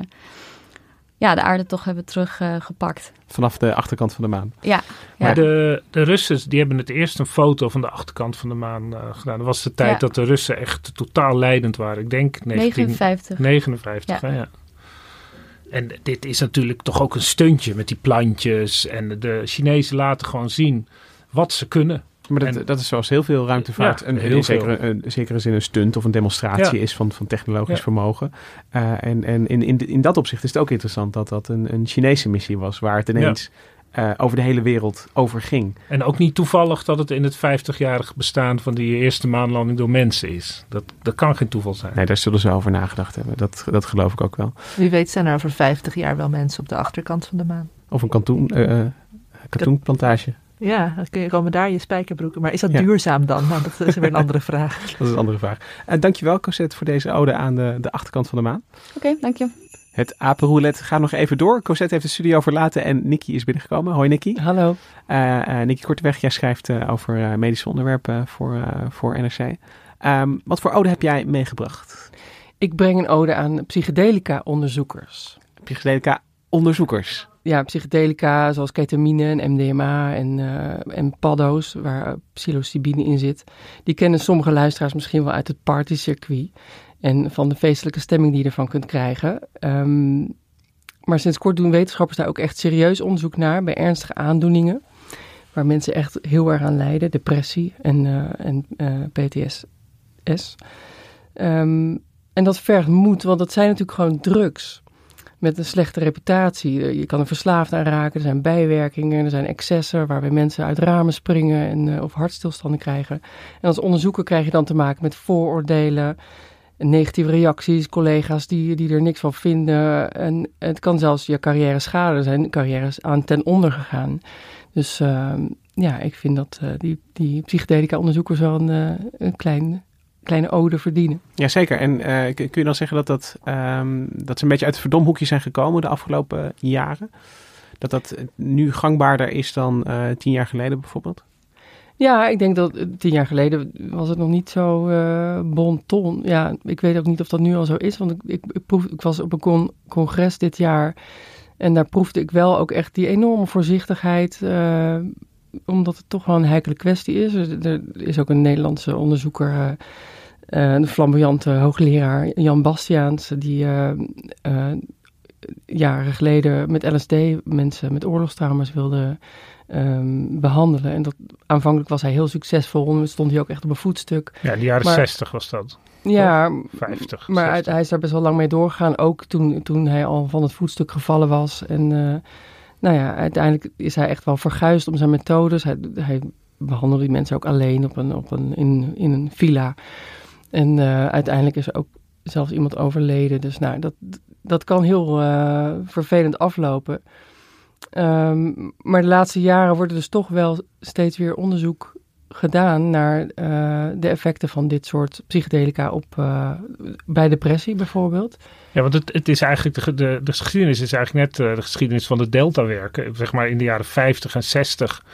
ja, de aarde toch hebben teruggepakt. Vanaf de achterkant van de maan. Ja. Maar ja. de, de Russen die hebben het eerst een foto van de achterkant van de maan uh, gedaan. Dat was de tijd Ja. dat de Russen echt totaal leidend waren. Ik denk 59. 1959. Ja. hè, ja. En dit is natuurlijk toch ook een stuntje met die plantjes. En de Chinezen laten gewoon zien wat ze kunnen. Maar dat, En- dat is zoals heel veel ruimtevaart Ja, een, heel in zekere, een, zekere zin een stunt of een demonstratie Ja. is van, van technologisch Ja. vermogen. Eh, en en in, in, in dat opzicht is het ook interessant dat dat een, een Chinese missie was, waar het ineens eh, over de hele wereld over ging. En ook niet toevallig dat het in het 50-jarig bestaan van die eerste maanlanding door mensen is. Dat, dat kan geen toeval zijn. Nee, daar zullen ze over nagedacht hebben. Dat, dat geloof ik ook wel. Wie weet zijn er over 50 jaar wel mensen op de achterkant van de maan. Of een katoen, eh, eh, katoenplantage. Ja, dan kun je komen daar je spijkerbroeken. Maar is dat Ja. duurzaam dan? Nou, dat is weer een andere vraag. Dat is een andere vraag. Uh, dankjewel, Cosette, voor deze ode aan de, de achterkant van de maan. Oké, dank je. Het apenroulette gaat nog even door. Cosette heeft de studio verlaten en Nikki is binnengekomen. Hoi Nikki. Hallo. Uh, uh, Nikki Korteweg, jij schrijft uh, over medische onderwerpen voor, voor NRC. Um, wat voor ode heb jij meegebracht? Ik breng een ode aan psychedelica-onderzoekers. Psychedelica-onderzoekers? Ja, psychedelica zoals ketamine en MDMA en, uh, en paddo's, waar psilocybine in zit. Die kennen sommige luisteraars misschien wel uit het partycircuit en van de feestelijke stemming die je ervan kunt krijgen. Um, maar sinds kort doen wetenschappers daar ook echt serieus onderzoek naar bij ernstige aandoeningen. Waar mensen echt heel erg aan lijden, depressie en, uh, en uh, PTSS. Um, en dat vergt moed, want dat zijn natuurlijk gewoon drugs. Met een slechte reputatie. Je kan er verslaafd aan raken, er zijn bijwerkingen, er zijn excessen waarbij mensen uit ramen springen en, uh, of hartstilstanden krijgen. En als onderzoeker krijg je dan te maken met vooroordelen, negatieve reacties, collega's die, die er niks van vinden. En het kan zelfs je carrière schaden. Zijn carrières aan ten onder gegaan. Dus uh, ja, ik vind dat uh, die, die psychedelica-onderzoekers wel een, een klein, kleine ode verdienen. Jazeker. En uh, kun je dan zeggen dat, dat, um, dat ze een beetje uit het verdomhoekje zijn gekomen de afgelopen jaren? Dat dat nu gangbaarder is dan uh, tien jaar geleden bijvoorbeeld? Ja, ik denk dat tien jaar geleden was het nog niet zo uh, bon ton. Ja, ik weet ook niet of dat nu al zo is, want ik, ik, ik, proef, ik was op een con congres dit jaar en daar proefde ik wel ook echt die enorme voorzichtigheid, uh, omdat het toch wel een heikele kwestie is. Er, er is ook een Nederlandse onderzoeker, uh, een flamboyante hoogleraar, Jan Bastiaans, die jaren geleden met LSD mensen met oorlogstrauma's wilde um, behandelen. En dat, aanvankelijk was hij heel succesvol en stond hij ook echt op een voetstuk. Ja, de jaren maar, 60 was dat. Ja, 50. maar 60. hij is daar best wel lang mee doorgegaan. Ook toen, toen hij al van het voetstuk gevallen was. En nou ja, uiteindelijk is hij echt wel verguisd om zijn methodes. Hij, hij behandelde die mensen ook alleen op een, op een, in, in een villa. En uh, uiteindelijk is er ook zelfs iemand overleden. Dus nou, dat, dat kan heel uh, vervelend aflopen. Um, maar de laatste jaren wordt er dus toch wel steeds weer onderzoek gedaan naar uh, de effecten van dit soort psychedelica op uh, bij depressie bijvoorbeeld. Ja, want het, het is eigenlijk de, de, de geschiedenis is eigenlijk net uh, de geschiedenis van de deltawerken. Zeg maar in de jaren 50 en 60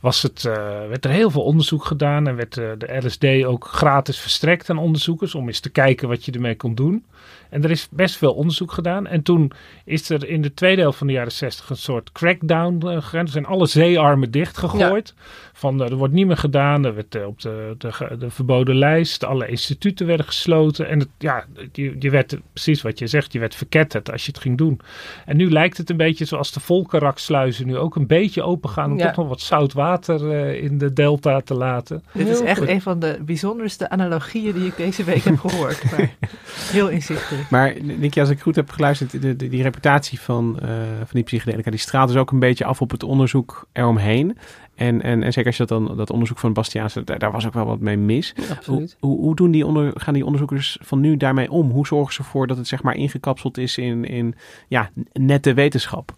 was het, werd er heel veel onderzoek gedaan en werd de LSD ook gratis verstrekt aan onderzoekers om eens te kijken wat je ermee kon doen. En er is best veel onderzoek gedaan. En toen is er in de tweede helft van de jaren 60 een soort crackdown uh, gegaan. Er zijn alle zeearmen dichtgegooid. Ja. Van er wordt niet meer gedaan. Er werd op de, de, de, verboden lijst. Alle instituten werden gesloten. En het, ja, je, je werd precies wat je zegt. Je werd verketterd als je het ging doen. En nu lijkt het een beetje zoals de Volkeraksluizen nu ook een beetje open gaan. Om ja. toch nog wat zout water uh, in de delta te laten. Dit is echt een van de bijzonderste analogieën die ik deze week heb gehoord. Maar heel inzichtelijk. Maar Nicky, als ik goed heb geluisterd, de, de, die reputatie van, uh, van die psychedelica, die straalt dus ook een beetje af op het onderzoek eromheen. En, en, en zeker als je dat dan, dat onderzoek van Bastiaans, daar, daar was ook wel wat mee mis. Absoluut. Hoe, hoe, hoe doen die onder, gaan die onderzoekers van nu daarmee om? Hoe zorgen ze ervoor dat het zeg maar ingekapseld is in, in ja, nette wetenschap?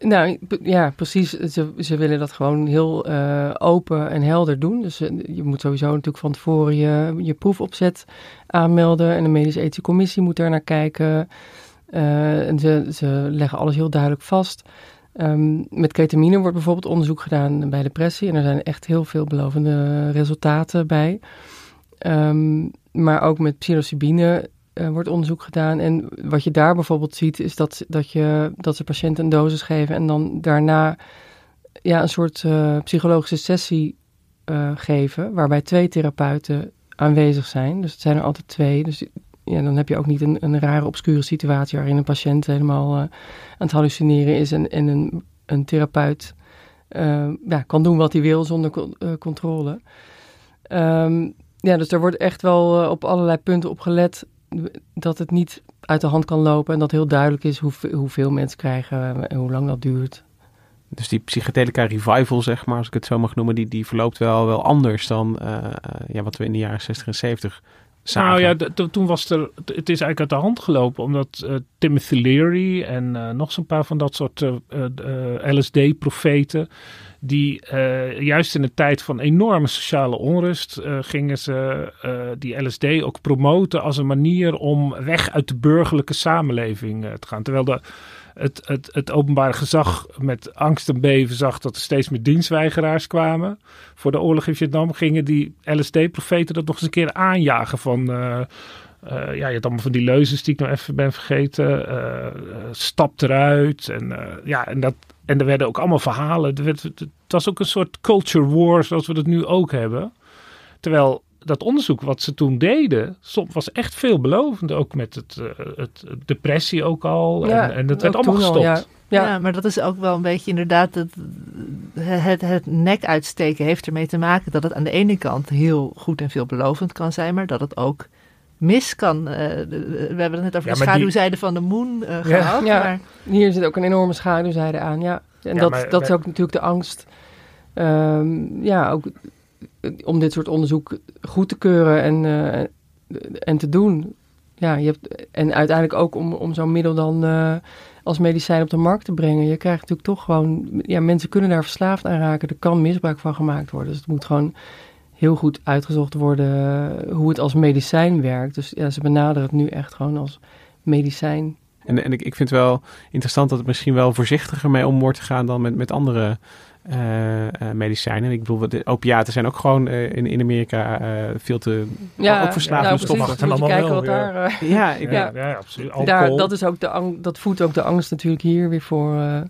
Nou ja, precies. Ze, ze willen dat gewoon heel uh, open en helder doen. Dus uh, je moet sowieso natuurlijk van tevoren je, je proefopzet aanmelden. En de medische ethische commissie moet daar naar kijken. Uh, en ze, ze leggen alles heel duidelijk vast. Ehm, met ketamine wordt bijvoorbeeld onderzoek gedaan bij depressie. En er zijn echt heel veel belovende resultaten bij. Ehm, maar ook met psilocybine uh, wordt onderzoek gedaan. En wat je daar bijvoorbeeld ziet, is dat, dat, je, dat ze patiënten een dosis geven en dan daarna ja, een soort uh, psychologische sessie uh, geven, waarbij twee therapeuten aanwezig zijn. Dus het zijn er altijd twee. Dus ja, dan heb je ook niet een, een rare, obscure situatie waarin een patiënt helemaal aan het hallucineren is en, en een, een therapeut ja, kan doen wat hij wil zonder controle. Um, ja, dus er wordt echt wel op allerlei punten op gelet dat het niet uit de hand kan lopen en dat heel duidelijk is hoeveel, hoeveel mensen krijgen en hoe lang dat duurt. Dus die psychedelica revival, zeg maar, als ik het zo mag noemen, die, die verloopt wel, wel anders dan uh, ja, wat we in de jaren 60 en 70 zagen. Nou ja, toen was er, het is eigenlijk uit de hand gelopen, omdat uh, Timothy Leary en uh, nog zo'n paar van dat soort LSD-profeten, die uh, juist in een tijd van enorme sociale onrust uh, gingen ze uh, die LSD ook promoten als een manier om weg uit de burgerlijke samenleving te gaan. Terwijl de, het, het, het openbare gezag met angst en beven zag dat er steeds meer dienstweigeraars kwamen. Voor de oorlog in Vietnam gingen die LSD-profeten dat nog eens een keer aanjagen van... ja, je allemaal van die leuzes die ik nog even ben vergeten. stap eruit. En, ja, en dat, en er werden ook allemaal verhalen. Er werd, het was ook een soort culture war zoals we dat nu ook hebben. Terwijl dat onderzoek wat ze toen deden, was echt veelbelovend. Ook met het, uh, het depressie ook al. Ja, en, en dat werd allemaal gestopt. ja. Ja. maar dat is ook wel een beetje inderdaad het, het, het nek uitsteken heeft ermee te maken dat het aan de ene kant heel goed en veelbelovend kan zijn, maar dat het ook mis kan. Uh, we hebben het net over ja, de schaduwzijde die... van de moon uh, gehad. Ja, maar... hier zit ook een enorme schaduwzijde aan. Ja. En dat, maar, dat is ook natuurlijk de angst. Um, ja, ook om dit soort onderzoek goed te keuren en, uh, en te doen. Ja, je hebt, en uiteindelijk ook om, om zo'n middel dan als medicijn op de markt te brengen. Je krijgt natuurlijk toch gewoon... Ja, mensen kunnen daar verslaafd aan raken. Er kan misbruik van gemaakt worden. Dus het moet gewoon heel goed uitgezocht worden hoe het als medicijn werkt. Dus ja, ze benaderen het nu echt gewoon als medicijn. En, en ik, ik vind het wel interessant dat het misschien wel voorzichtiger mee om wordt te gaan dan met, met andere uh, uh, medicijnen. Ik bedoel, de opiaten zijn ook gewoon uh, in, in Amerika veel te ja, ook verslavende nou, stoffen. Moet je kijken wat ja. daar... ja, ik, ja, ja, absoluut. Daar, dat, is ook de ang, dat voedt ook de angst natuurlijk hier weer voor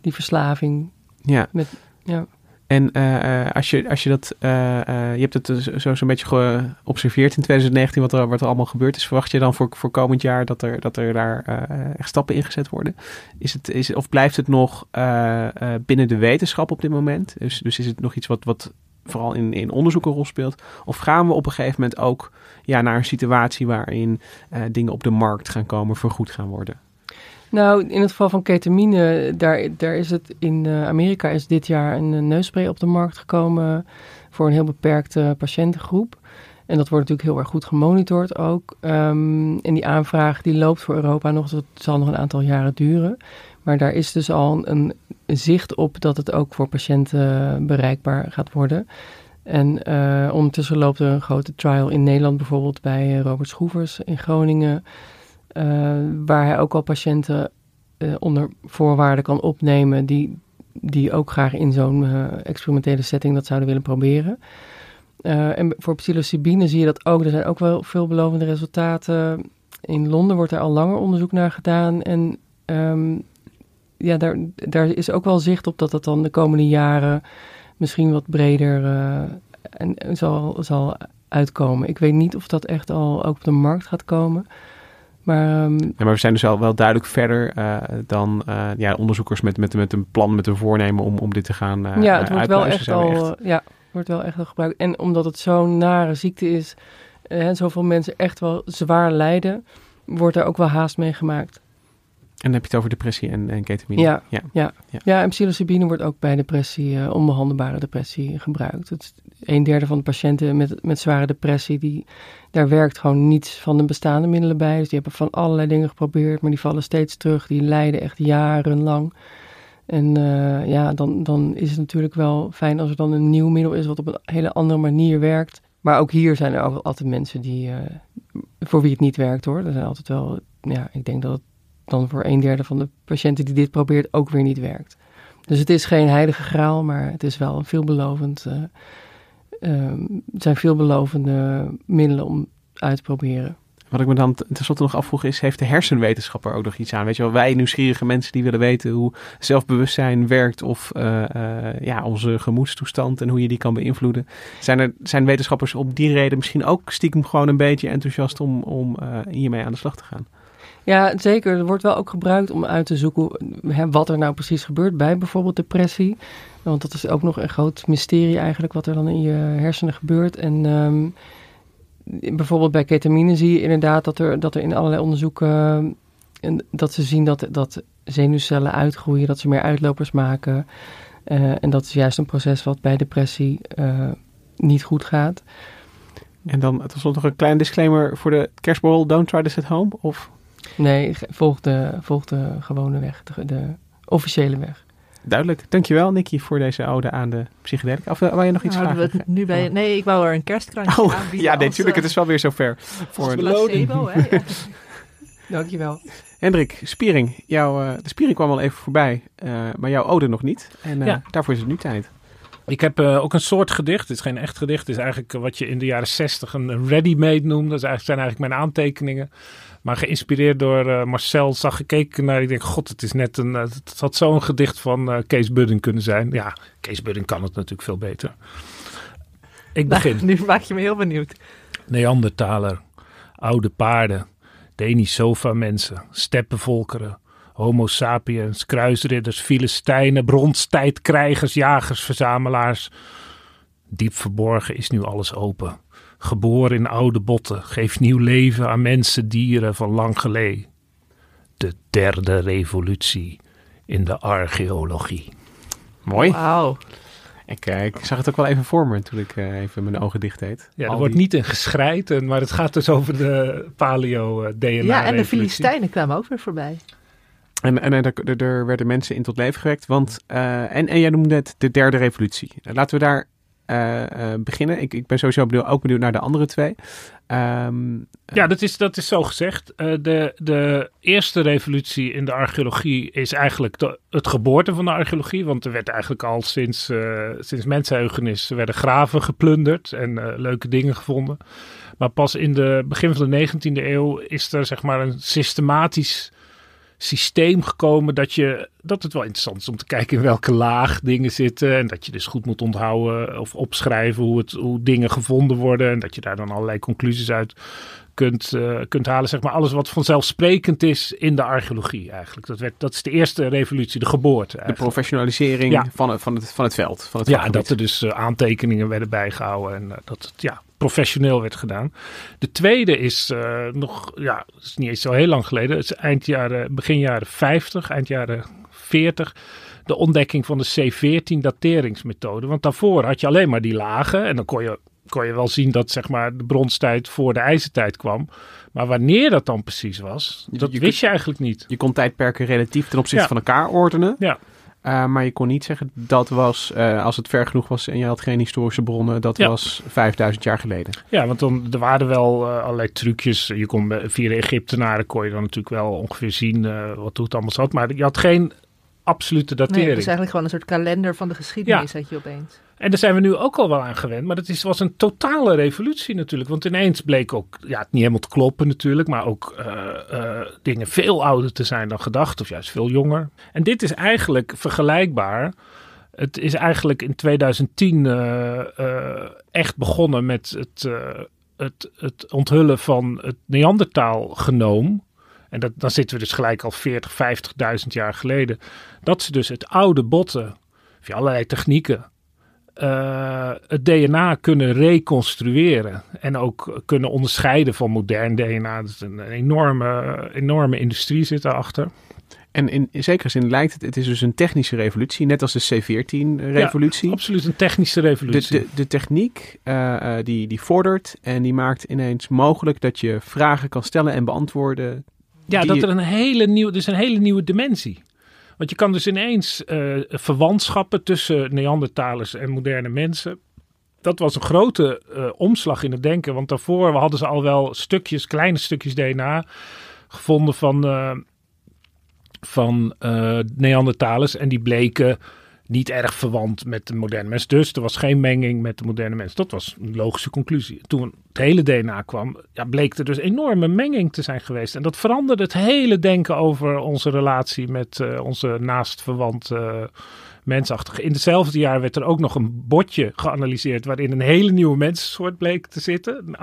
die verslaving. Ja. Met, ja. En uh, als, je, als je dat, uh, je hebt het dus zo, zo'n beetje geobserveerd in 2019, wat er, wat er allemaal gebeurd is. Verwacht je dan voor, voor komend jaar dat er, dat er daar echt stappen ingezet worden? Is het, is, of blijft het nog binnen de wetenschap op dit moment? Dus, dus is het nog iets wat, wat vooral in, in onderzoek een rol speelt? Of gaan we op een gegeven moment ook ja, naar een situatie waarin dingen op de markt gaan komen, vergoed gaan worden? Nou, in het geval van ketamine, daar, daar is het in uh, Amerika is dit jaar een neusspray op de markt gekomen voor een heel beperkte patiëntengroep. En dat wordt natuurlijk heel erg goed gemonitord ook. Um, en die aanvraag die loopt voor Europa nog, dat zal nog een aantal jaren duren. Maar daar is dus al een, zicht op dat het ook voor patiënten bereikbaar gaat worden. En uh, ondertussen loopt er een grote trial in Nederland, bijvoorbeeld bij Robert Schroevers in Groningen. Uh, waar hij ook al patiënten uh, onder voorwaarden kan opnemen die, die ook graag in zo'n uh, experimentele setting dat zouden willen proberen. en voor psilocybine zie je dat ook. Er zijn ook wel veelbelovende resultaten. In Londen wordt er al langer onderzoek naar gedaan. En um, ja, daar, daar is ook wel zicht op dat dat dan de komende jaren misschien wat breder en, zal, zal uitkomen. Ik weet niet of dat echt al ook op de markt gaat komen. Maar, um, ja, maar we zijn dus al wel duidelijk verder uh, dan uh, ja, onderzoekers met, met, met een plan, met een voornemen om, om dit te gaan uh, Ja, het wordt wel echt al, echt... ja, wordt wel echt al gebruikt. En omdat het zo'n nare ziekte is en zoveel mensen echt wel zwaar lijden, wordt er ook wel haast mee gemaakt. En dan heb je het over depressie en, en ketamine. Ja, ja. Ja. ja. en psilocybine wordt ook bij depressie, onbehandelbare depressie gebruikt. Het een derde van de patiënten met, met zware depressie, die, daar werkt gewoon niets van de bestaande middelen bij. Dus die hebben van allerlei dingen geprobeerd, maar die vallen steeds terug. Die lijden echt jarenlang. En uh, ja, dan, dan is het natuurlijk wel fijn als er dan een nieuw middel is wat op een hele andere manier werkt. Maar ook hier zijn er altijd mensen die, uh, voor wie het niet werkt hoor. Er zijn altijd wel, ja, ik denk dat het dan voor een derde van de patiënten die dit probeert ook weer niet werkt. Dus het is geen heilige graal, maar het is wel een veelbelovend. eh, ehm, het zijn veelbelovende middelen om uit te proberen. Wat ik me dan tenslotte nog afvroeg is, heeft de hersenwetenschapper ook nog iets aan? Weet je wel, wij nieuwsgierige mensen die willen weten hoe zelfbewustzijn werkt of eh, eh, ja, onze gemoedstoestand en hoe je die kan beïnvloeden. Zijn, er, zijn wetenschappers op die reden misschien ook stiekem gewoon een beetje enthousiast om, om eh, hiermee aan de slag te gaan? Ja, zeker. Er wordt wel ook gebruikt om uit te zoeken hè, wat er nou precies gebeurt bij bijvoorbeeld depressie. Want dat is ook nog een groot mysterie eigenlijk wat er dan in je hersenen gebeurt. En ehm, bijvoorbeeld bij ketamine zie je inderdaad dat er, dat er in allerlei onderzoeken eh, en dat ze zien dat, dat zenuwcellen uitgroeien, dat ze meer uitlopers maken. Eh, en dat is juist een proces wat bij depressie eh, niet goed gaat. En dan tenslotte nog een klein disclaimer voor de kerstborrel. Don't try this at home. Of Nee, volg de, volg de gewone weg, de, de officiële weg. Duidelijk. Dankjewel Nicky voor deze ode aan de psychedelica. Of uh, wou je nog iets Houden we vragen? het nu bij, nee, ik wou er een kerstkrantje Oh, aanbieden. ja, nee, als, tuurlijk. eh, Het is wel weer zover. Voor als een placebo, hè? Ja. Dankjewel. Hendrik, Spiering. Jouw, eh, de Spiering kwam al even voorbij, eh, maar jouw ode nog niet. En eh, Ja. daarvoor is het nu tijd. Ik heb eh, ook een soort gedicht. Het is geen echt gedicht. Het is eigenlijk eh, wat je in de jaren zestig een ready-made noemde. Dat zijn eigenlijk mijn aantekeningen. Maar geïnspireerd door eh, Marcel zag gekeken naar. Ik denk, god, het is net een. eh, het had zo'n gedicht van eh, Kees Budding kunnen zijn. Ja, Kees Budding kan het natuurlijk veel beter. Ik begin. Nou, nu maak je me heel benieuwd. Neandertaler, oude paarden, Denisova-mensen, steppenvolkeren, Homo sapiens, kruisridders, Filistijnen, bronstijdkrijgers, jagers, verzamelaars. Diep verborgen is nu alles open. Geboren in oude botten, geeft nieuw leven aan mensen, dieren van lang geleden. De derde revolutie in de archeologie. Mooi. Wauw. Ik, eh, ik zag het ook wel even voor me toen ik eh, even mijn ogen dicht deed. Ja, er Al wordt die- niet in geschreid, maar het gaat dus over de paleo-DNA-revolutie. Ja, en de Filistijnen kwamen ook weer voorbij. En, en er, er- er werden mensen in tot leven gewekt. Want, eh, en, en jij noemde het de derde revolutie. Eh, Laten we daar eh, eh, beginnen. Ik, ik ben sowieso benieuwd, ook benieuwd naar de andere twee. Ehm, Ja, dat is, dat is zo gezegd. Eh, de, de eerste revolutie in de archeologie is eigenlijk de, het geboorte van de archeologie. Want er werd eigenlijk al sinds, eh sinds mensenheugenis werden graven geplunderd en eh, leuke dingen gevonden. Maar pas in de begin van de 19e eeuw is er zeg maar een systematisch systeem gekomen dat, je, dat het wel interessant is om te kijken in welke laag dingen zitten. En dat je dus goed moet onthouden of opschrijven hoe, het, hoe dingen gevonden worden. En dat je daar dan allerlei conclusies uit kunt, eh, kunt halen. Zeg maar alles wat vanzelfsprekend is in de archeologie eigenlijk. Dat, werd, dat is de eerste revolutie, de geboorte de professionalisering Ja. van, het, van, het, van het veld. Van het Ja, vakgebied. dat er dus eh, aantekeningen werden bijgehouden en eh, dat het ja, professioneel werd gedaan. De tweede is eh, nog, ja, is niet eens zo heel lang geleden. Het is eind jaren, begin jaren 50, eind jaren 40. De ontdekking van de C14-dateringsmethode. Want daarvoor had je alleen maar die lagen en dan kon je, kon je wel zien dat zeg maar, de bronstijd voor de ijzertijd kwam. Maar wanneer dat dan precies was, dat je wist je eigenlijk niet. Je kon tijdperken relatief ten opzichte Ja. van elkaar ordenen. Ja. Eh, maar je kon niet zeggen dat was, eh, als het ver genoeg was en je had geen historische bronnen, dat Ja. was 5000 jaar geleden. Ja, want dan, er waren wel eh, allerlei trucjes. Je kon via de Egyptenaren kon je dan natuurlijk wel ongeveer zien eh, wat hoe het allemaal zat. Maar je had geen absolute Nee, datering. het is eigenlijk gewoon een soort kalender van de geschiedenis, had je opeens. En daar zijn we nu ook al wel aan gewend. Maar het is, was een totale revolutie natuurlijk. Want ineens bleek ook, ja, het niet helemaal te kloppen natuurlijk. Maar ook eh, eh, dingen veel ouder te zijn dan gedacht. Of juist veel jonger. En dit is eigenlijk vergelijkbaar. Het is eigenlijk in 2010 eh, echt begonnen met het, het, het onthullen van het Neandertaal-genoom. En dat, dan zitten we dus gelijk al 40, 50.000 jaar geleden. Dat ze dus het oude botten, via allerlei technieken, eh, het DNA kunnen reconstrueren. En ook kunnen onderscheiden van modern DNA. Dus een, een enorme, enorme industrie zit daarachter. En in, in zekere zin lijkt het, het is dus een technische revolutie, net als de C14-revolutie. Absoluut een technische revolutie. de, de, de techniek uh, uh, die, die vordert en die maakt ineens mogelijk dat je vragen kan stellen en beantwoorden. Ja, dat er een hele nieuwe, dus een hele nieuwe dimensie. Want je kan dus ineens uh, verwantschappen tussen Neandertalers en moderne mensen. Dat was een grote uh, omslag in het denken. Want daarvoor hadden ze al wel stukjes, kleine stukjes DNA gevonden van uh, van Neandertalers. En die bleken niet erg verwant met de moderne mens. Dus er was geen menging met de moderne mens. Dat was een logische conclusie. Toen het hele DNA kwam, ja, bleek er dus enorme menging te zijn geweest. En dat veranderde het hele denken over onze relatie met uh, onze naastverwante uh, mensachtige. In hetzelfde jaar werd er ook nog een botje geanalyseerd waarin een hele nieuwe mensensoort bleek te zitten,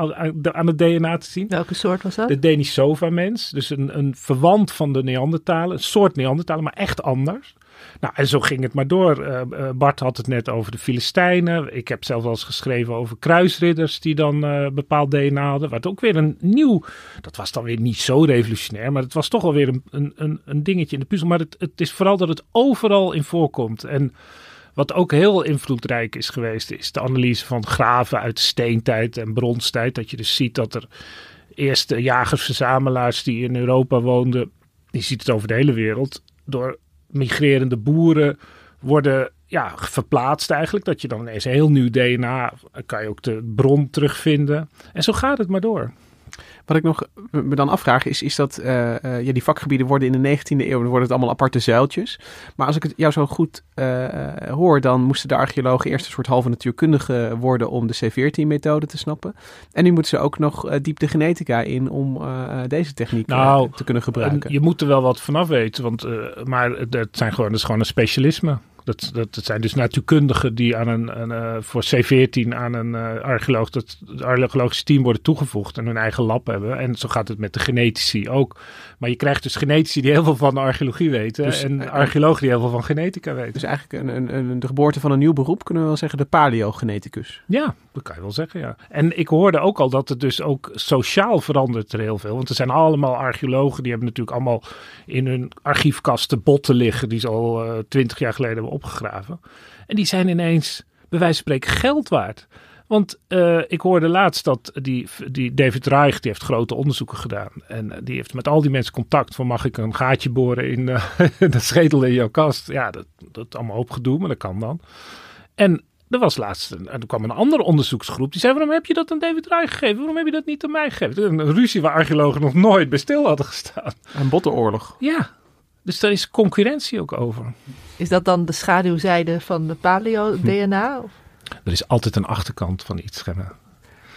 aan het DNA te zien. Welke soort was dat? De Denisova-mens, dus een, een verwant van de Neandertalen, een soort Neandertalen, maar echt anders. Nou, en zo ging het maar door. Uh, Bart had het net over de Filistijnen. Ik heb zelf wel eens geschreven over kruisridders die dan uh, bepaald DNA hadden. Wat ook weer een nieuw, dat was dan weer niet zo revolutionair, maar het was toch alweer een, een, een, dingetje in de puzzel. Maar het, het is vooral dat het overal in voorkomt. En wat ook heel invloedrijk is geweest, is de analyse van graven uit steentijd en bronstijd. Dat je dus ziet dat er eerste jagers-verzamelaars die in Europa woonden, je ziet het over de hele wereld, door migrerende boeren worden ja, verplaatst eigenlijk. Dat je dan ineens een heel nieuw DNA, kan je ook de bron terugvinden. En zo gaat het maar door. Wat ik nog me dan afvraag is, is dat uh, uh, ja, die vakgebieden worden in de 19e eeuw, dan worden het allemaal aparte zuiltjes. Maar als ik het jou zo goed uh, hoor, dan moesten de archeologen eerst een soort halve natuurkundige worden om de C14-methode te snappen. En nu moeten ze ook nog diep de genetica in om deze techniek nou, te kunnen gebruiken. Je moet er wel wat vanaf weten, want, maar het, zijn gewoon, het is gewoon een specialisme. Dat, dat, dat, zijn dus natuurkundigen die aan een, een uh, voor C14 aan een uh, archeoloog, dat het archeologische team worden toegevoegd en hun eigen lab hebben. En zo gaat het met de genetici ook. Maar je krijgt dus genetici die heel veel van de archeologie weten dus, en uh, archeologen die heel veel van genetica weten. Dus eigenlijk een, een, een, de geboorte van een nieuw beroep kunnen we wel zeggen, de paleogeneticus. Ja, dat kan je wel zeggen, ja. En ik hoorde ook al dat het dus ook sociaal verandert er heel veel. Want er zijn allemaal archeologen, die hebben natuurlijk allemaal in hun archiefkasten botten liggen die ze al twintig jaar geleden hebben opgegraven. En die zijn ineens, bij wijze van spreken, geld waard. Want uh, ik hoorde laatst dat die, die David Reich, die heeft grote onderzoeken gedaan. En die heeft met al die mensen contact van mag ik een gaatje boren in uh, de schedel in jouw kast. Ja, dat, dat allemaal opgedoe, maar dat kan dan. En er was laatst, een, er kwam een andere onderzoeksgroep. Die zei, waarom heb je dat aan David Reich gegeven? Waarom heb je dat niet aan mij gegeven? Een ruzie waar archeologen nog nooit bij stil hadden gestaan. Een bottenoorlog. Ja, dus daar is concurrentie ook over. Is dat dan de schaduwzijde van de paleo-DNA? Er is altijd een achterkant van iets.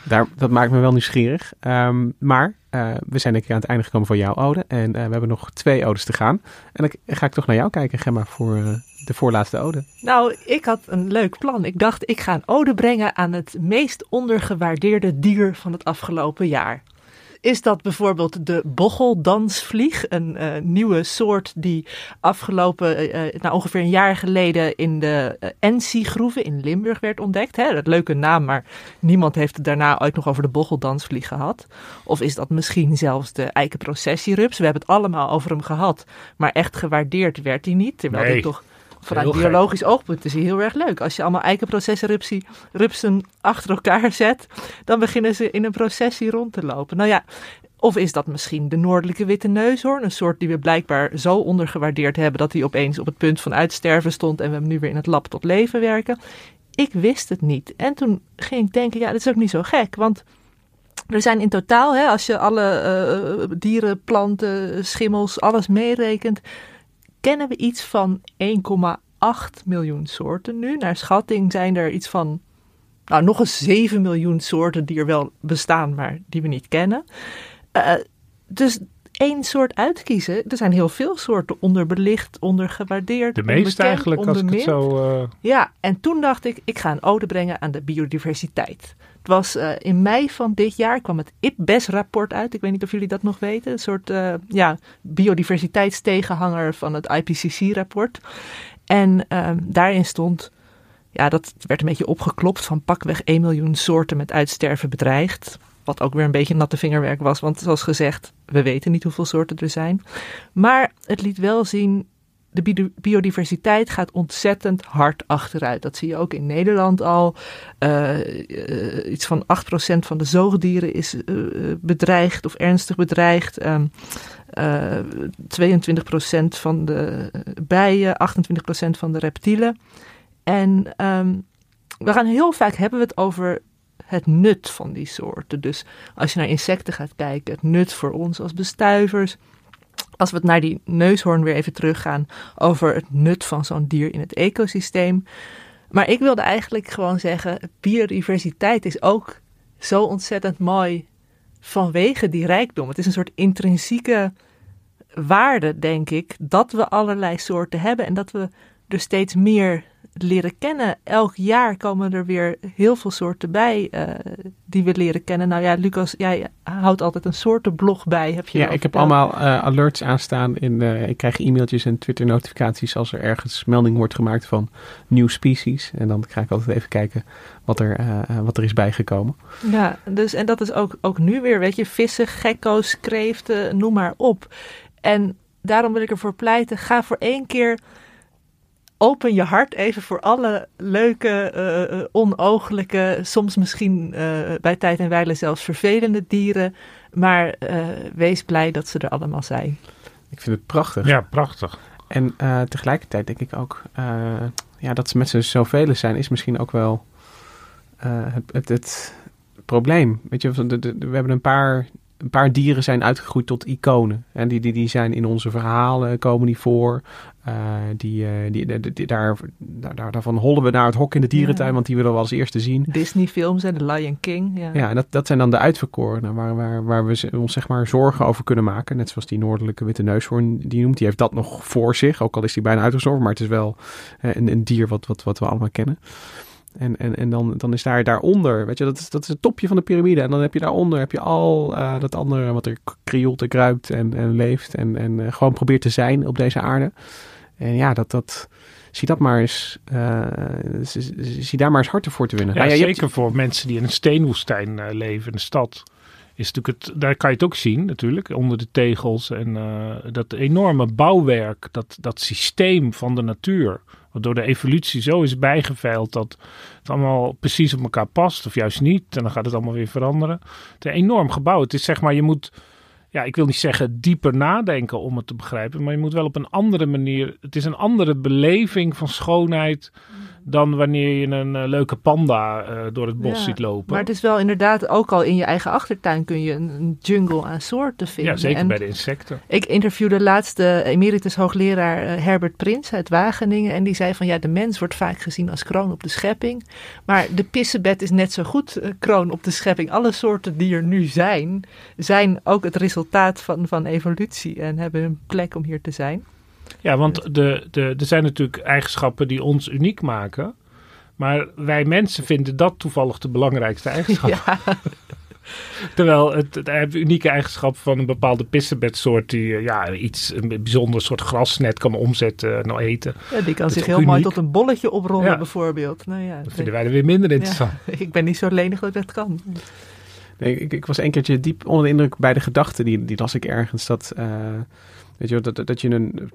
Daar, dat maakt me wel nieuwsgierig. Um, maar uh, we zijn denk ik aan het einde gekomen van jouw ode. En uh, we hebben nog twee odes te gaan. En dan ga ik toch naar jou kijken, Gemma, voor uh, de voorlaatste ode. Nou, ik had een leuk plan. Ik dacht, ik ga een ode brengen aan het meest ondergewaardeerde dier van het afgelopen jaar is dat bijvoorbeeld de bocheldansvlieg. Een uh, nieuwe soort die afgelopen, uh, nou ongeveer een jaar geleden in de uh, Ensi-groeven in Limburg werd ontdekt. Hè? Dat leuke naam, maar niemand heeft het daarna ooit nog over de bocheldansvlieg gehad. Of is dat misschien zelfs de eikenprocessierups? We hebben het allemaal over hem gehad, maar echt gewaardeerd werd hij niet. Terwijl nee. hij toch vanuit heel biologisch gek. oogpunt is hij heel erg leuk. Als je allemaal eikenprocessenrupsen achter elkaar zet, dan beginnen ze in een processie rond te lopen. Nou ja, of is dat misschien de noordelijke witte neushoorn? Een soort die we blijkbaar zo ondergewaardeerd hebben dat hij opeens op het punt van uitsterven stond en we hem nu weer in het lab tot leven werken. Ik wist het niet. En toen ging ik denken, ja, dat is ook niet zo gek, want er zijn in totaal, hè, als je alle uh, dieren, planten, schimmels, alles meerekent, kennen we iets van 1,8 miljoen soorten nu. Naar schatting zijn er iets van nou, nog eens 7 miljoen soorten die er wel bestaan, maar die we niet kennen. Uh, dus één soort uitkiezen. Er zijn heel veel soorten onderbelicht, ondergewaardeerd. De meeste eigenlijk, als ik het zo... Uh... Ja, en toen dacht ik, ik ga een ode brengen aan de biodiversiteit. Het was uh, in mei van dit jaar kwam het IPBES-rapport uit. Ik weet niet of jullie dat nog weten. Een soort uh, ja, biodiversiteitstegenhanger van het IPCC-rapport. En uh, daarin stond, ja, dat werd een beetje opgeklopt van pakweg 1 miljoen soorten met uitsterven bedreigd. Wat ook weer een beetje natte vingerwerk was, want zoals gezegd, we weten niet hoeveel soorten er zijn. Maar het liet wel zien de biodiversiteit gaat ontzettend hard achteruit. Dat zie je ook in Nederland al. Uh, uh, iets van 8% van de zoogdieren is uh, bedreigd of ernstig bedreigd. Um, 22% van de bijen, 28% van de reptielen. En um, we gaan heel vaak hebben we het over het nut van die soorten. Dus als je naar insecten gaat kijken, het nut voor ons als bestuivers als we het naar die neushoorn weer even teruggaan over het nut van zo'n dier in het ecosysteem. Maar ik wilde eigenlijk gewoon zeggen, biodiversiteit is ook zo ontzettend mooi vanwege die rijkdom. Het is een soort intrinsieke waarde, denk ik, dat we allerlei soorten hebben en dat we er steeds meer leren kennen. Elk jaar komen er weer heel veel soorten bij uh, die we leren kennen. Nou ja, Lucas, jij houdt altijd een soortenblog bij. Heb je ja, ik heb allemaal uh, alerts aanstaan. In, uh, ik krijg e-mailtjes en Twitter-notificaties als er ergens melding wordt gemaakt van nieuw species. En dan ga ik altijd even kijken wat er, wat er is bijgekomen. Ja, dus en dat is ook, ook nu weer, weet je, vissen, gekko's, kreeften, noem maar op. En daarom wil ik ervoor pleiten, ga voor één keer open je hart even voor alle leuke, uh, onogelijke, soms misschien uh, bij tijd en wijle zelfs vervelende dieren. Maar wees blij dat ze er allemaal zijn. Ik vind het prachtig. Ja, prachtig. En tegelijkertijd denk ik ook, ja, dat ze met z'n zoveel zijn, is misschien ook wel het, het, het, probleem. Weet je, we hebben een paar een paar dieren zijn uitgegroeid tot iconen. En die, die, die zijn in onze verhalen, komen die voor. Die, uh, die, die, daar, daar, daarvan hollen we naar het hok in de dierentuin, want die willen we als eerste zien. Disney-films en The Lion King. Ja, ja en dat, dat zijn dan de uitverkorenen waar, waar, waar we ons zeg maar zorgen over kunnen maken. Net zoals die noordelijke witte neushoorn die noemt. Die heeft dat nog voor zich, ook al is die bijna uitgestorven. Maar het is wel uh, een, een dier wat, wat, wat we allemaal kennen. En, en, en dan, dan is daar daaronder, weet je, dat is, dat is het topje van de piramide. En dan heb je daaronder heb je al uh, dat andere wat er krioelt en kruipt en, en leeft. En, en uh, gewoon probeert te zijn op deze aarde. En ja, dat, dat, zie dat maar eens, uh, zie daar maar eens harten voor te winnen. Ja, nou, ja zeker hebt... voor mensen die in een steenwoestijn leven in de stad. Is natuurlijk het, daar kan je het ook zien natuurlijk, onder de tegels. En dat enorme bouwwerk, dat, dat systeem van de natuur wat door de evolutie zo is bijgeveild dat het allemaal precies op elkaar past, of juist niet. En dan gaat het allemaal weer veranderen. Het is een enorm gebouw. Het is zeg maar, je moet, ja, ik wil niet zeggen dieper nadenken om het te begrijpen, maar je moet wel op een andere manier. Het is een andere beleving van schoonheid dan wanneer je een uh, leuke panda uh, door het bos ja, ziet lopen. Maar het is wel inderdaad, ook al in je eigen achtertuin kun je een, een jungle aan soorten vinden. Ja, zeker en bij de insecten. Ik interviewde laatst de emeritus hoogleraar uh, Herbert Prins uit Wageningen. En die zei van ja, de mens wordt vaak gezien als kroon op de schepping. Maar de pissebed is net zo goed kroon op de schepping. Alle soorten die er nu zijn, zijn ook het resultaat van, van evolutie en hebben een plek om hier te zijn. Ja, want de, de, er zijn natuurlijk eigenschappen die ons uniek maken. Maar wij mensen vinden dat toevallig de belangrijkste eigenschap. Ja. Terwijl het, het, unieke eigenschap van een bepaalde pissebedsoort die ja, iets, een bijzonder soort grasnet kan omzetten en eten. Ja, die kan zich heel uniek. mooi tot een bolletje oprollen ja. bijvoorbeeld. Nou ja, dat vinden wij er weer minder interessant. Ja, ik ben niet zo lenig dat dat kan. Nee, ik, ik was een keertje diep onder de indruk bij de gedachte, die, die las ik ergens, dat... Uh, Weet dat, dat je een,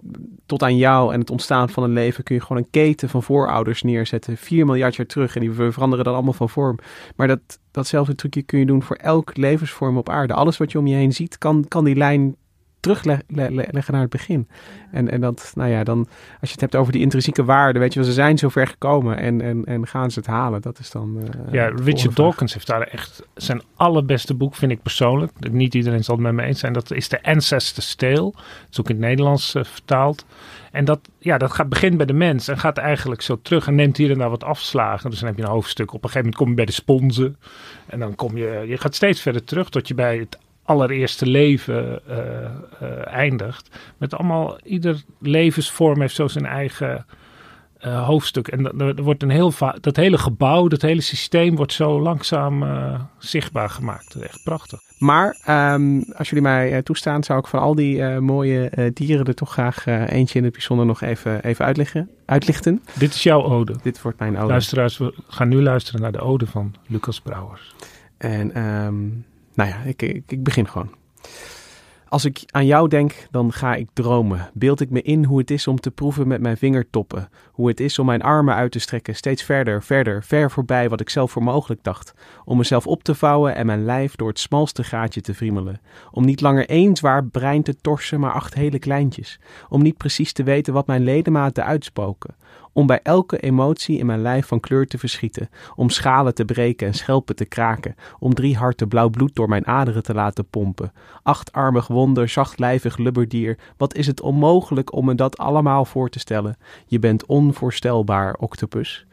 tot aan jou en het ontstaan van een leven kun je gewoon een keten van voorouders neerzetten. 4 miljard jaar terug en die veranderen dan allemaal van vorm. Maar dat, datzelfde trucje kun je doen voor elk levensvorm op aarde. Alles wat je om je heen ziet, kan, kan die lijn terugleggen naar het begin. En, en dat, nou ja, dan, als je het hebt over die intrinsieke waarden, weet je wel, ze zijn zo ver gekomen en, en, en gaan ze het halen. Dat is dan. Uh, ja, Richard Dawkins heeft daar echt zijn allerbeste boek, vind ik persoonlijk. Niet iedereen zal het met me eens zijn. Dat is de Ancestor's Tale. Dat is ook in het Nederlands uh, vertaald. En dat, ja, dat gaat, begint bij de mens en gaat eigenlijk zo terug en neemt hier en daar wat afslagen. Dus dan heb je een hoofdstuk. Op een gegeven moment kom je bij de sponsen. En dan kom je, je gaat steeds verder terug tot je bij het allereerste leven uh, uh, eindigt. Met allemaal, ieder levensvorm heeft zo zijn eigen uh, hoofdstuk. En er wordt een heel dat hele gebouw, dat hele systeem wordt zo langzaam zichtbaar gemaakt. Echt prachtig. Maar um, als jullie mij toestaan, zou ik van al die mooie dieren er toch graag eentje in het bijzonder nog even, even uitleggen, uitlichten. Dit is jouw ode. Dit wordt mijn ode. Luisteraars, we gaan nu luisteren naar de ode van Lucas Brouwers. En um, nou ja, ik, ik, begin gewoon. Als ik aan jou denk, dan ga ik dromen. Beeld ik me in hoe het is om te proeven met mijn vingertoppen. Hoe het is om mijn armen uit te strekken, steeds verder, verder, ver voorbij wat ik zelf voor mogelijk dacht. Om mezelf op te vouwen en mijn lijf door het smalste gaatje te friemelen. Om niet langer één zwaar brein te torsen, maar acht hele kleintjes. Om niet precies te weten wat mijn ledematen uitspoken om bij elke emotie in mijn lijf van kleur te verschieten, om schalen te breken en schelpen te kraken, om drie harten blauw bloed door mijn aderen te laten pompen. Achtarmig wonder, zachtlijvig lubberdier, wat is het onmogelijk om me dat allemaal voor te stellen? Je bent onvoorstelbaar, octopus.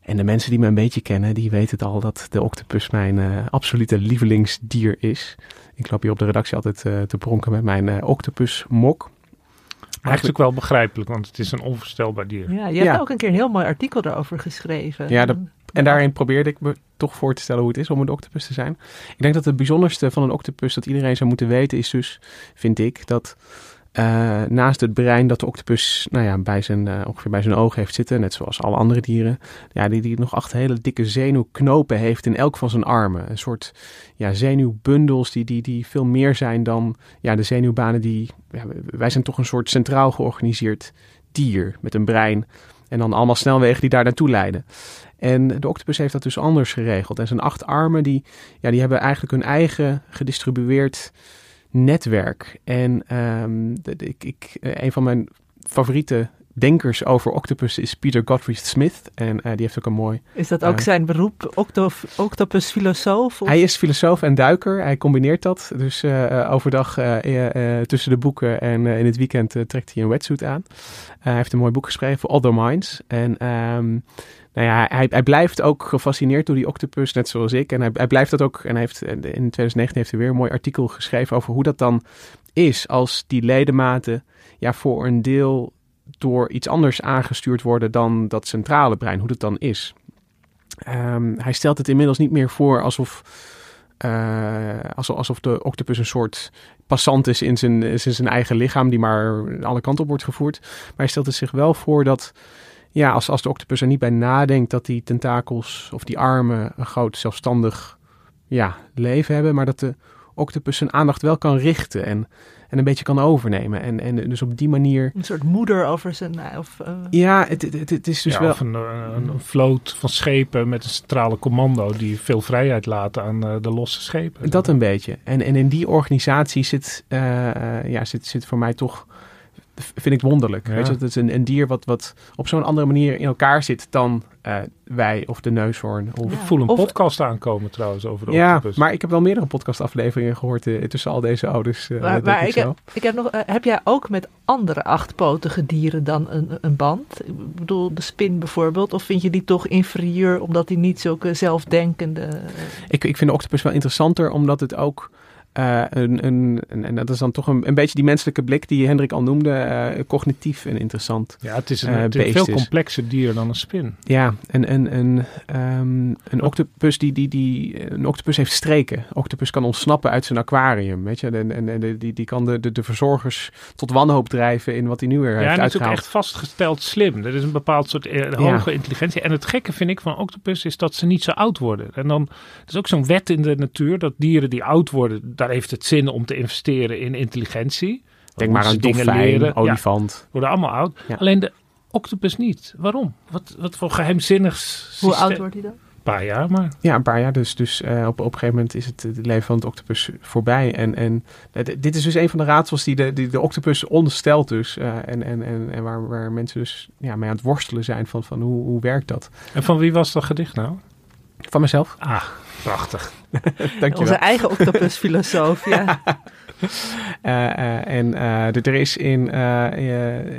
En de mensen die me een beetje kennen, die weten het al dat de octopus mijn uh, absolute lievelingsdier is. Ik loop hier op de redactie altijd uh, te pronken met mijn uh, octopus mok. Eigenlijk wel begrijpelijk, want het is een onvoorstelbaar dier. Ja, je hebt ja. ook een keer een heel mooi artikel daarover geschreven. Ja, dat, en daarin probeerde ik me toch voor te stellen hoe het is om een octopus te zijn. Ik denk dat het bijzonderste van een octopus dat iedereen zou moeten weten is dus, vind ik, dat uh, naast het brein dat de octopus nou ja, bij zijn, uh, ongeveer bij zijn oog heeft zitten, net zoals alle andere dieren, ja, die, die nog acht hele dikke zenuwknopen heeft in elk van zijn armen. Een soort ja, zenuwbundels die, die, die veel meer zijn dan ja, de zenuwbanen die... Wij zijn toch een soort centraal georganiseerd dier met een brein en dan allemaal snelwegen die daar naartoe leiden. En de octopus heeft dat dus anders geregeld. En zijn acht armen die, ja, die hebben eigenlijk hun eigen gedistribueerd netwerk. En um, de, ik, ik, een van mijn favoriete denkers over octopus is Peter Godfrey Smith. En uh, die heeft ook een mooi... Is dat ook uh, zijn beroep, octopus filosoof? Hij is filosoof en duiker. Hij combineert dat. Dus uh, overdag tussen de boeken en in het weekend trekt hij een wetsuit aan. hij heeft een mooi boek geschreven, Other Minds. En... Um, nou ja, hij, hij blijft ook gefascineerd door die octopus, net zoals ik. En hij, blijft dat ook. En hij heeft, in 2019 heeft hij weer een mooi artikel geschreven over hoe dat dan is als die ledematen ja, voor een deel door iets anders aangestuurd worden dan dat centrale brein, hoe dat dan is. Um, hij stelt het inmiddels niet meer voor alsof, uh, alsof, alsof de octopus een soort passant is in zijn, in zijn eigen lichaam, die maar alle kanten op wordt gevoerd. Maar hij stelt het zich wel voor dat ja, als, als de octopus er niet bij nadenkt dat die tentakels of die armen een groot zelfstandig ja, leven hebben, maar dat de octopus zijn aandacht wel kan richten en, en een beetje kan overnemen. En, en dus op die manier... Een soort moeder over zijn... Of, uh... Ja, het, het, het, is dus ja, wel... Of een, een, een, vloot van schepen met een centrale commando die veel vrijheid laten aan uh, de losse schepen. Dat een beetje. En, en in die organisatie zit, uh, ja, zit, zit voor mij toch vind ik wonderlijk. Ja. Weet je, het is een, een dier wat, wat op zo'n andere manier in elkaar zit dan uh, wij of de neushoorn. Of, ja. Ik voel een of, podcast aankomen trouwens over de ja, octopus. maar ik heb wel meerdere podcastafleveringen gehoord uh, tussen al deze ouders. Uh, maar, maar ik, ik, heb, ik, heb, nog, heb jij ook met andere achtpotige dieren dan een, een band? Ik bedoel, de spin bijvoorbeeld. Of vind je die toch inferieur omdat die niet zulke zelfdenkende... Ik, ik vind de octopus wel interessanter omdat het ook... Uh, een, een, en dat is dan toch een, een beetje die menselijke blik die Hendrik al noemde, uh, cognitief en interessant. Ja, het is een, uh, een veel complexer dier dan een spin. Ja, en een, een, um, een octopus die, die, die, een octopus heeft streken. Octopus kan ontsnappen uit zijn aquarium, weet je, en, en, en die, die kan de, de, de verzorgers tot wanhoop drijven in wat hij nu weer ja, heeft en uitgehaald. Ja, het is ook echt vastgesteld slim. Er is een bepaald soort hoge ja. intelligentie. En het gekke vind ik van octopus is dat ze niet zo oud worden. En dan, is ook zo'n wet in de natuur dat dieren die oud worden, daar heeft het zin om te investeren in intelligentie. Denk maar aan dingen leren. olifant. Ja, worden allemaal oud. Ja. Alleen de octopus niet. Waarom? Wat, wat voor geheimzinnigs Hoe oud wordt hij dan? Een paar jaar maar. Ja, een paar jaar. Dus, dus uh, op, op een gegeven moment is het, het leven van het octopus voorbij. En, en dit is dus een van de raadsels die de, die de octopus onderstelt dus. Uh, en en, en, en waar, waar mensen dus ja, mee aan het worstelen zijn van, van hoe, hoe werkt dat. En van wie was dat gedicht nou? Van mezelf. Ah, prachtig. Dankjewel. Onze eigen octopusfilosoof, ja. uh, uh, en uh, er is in,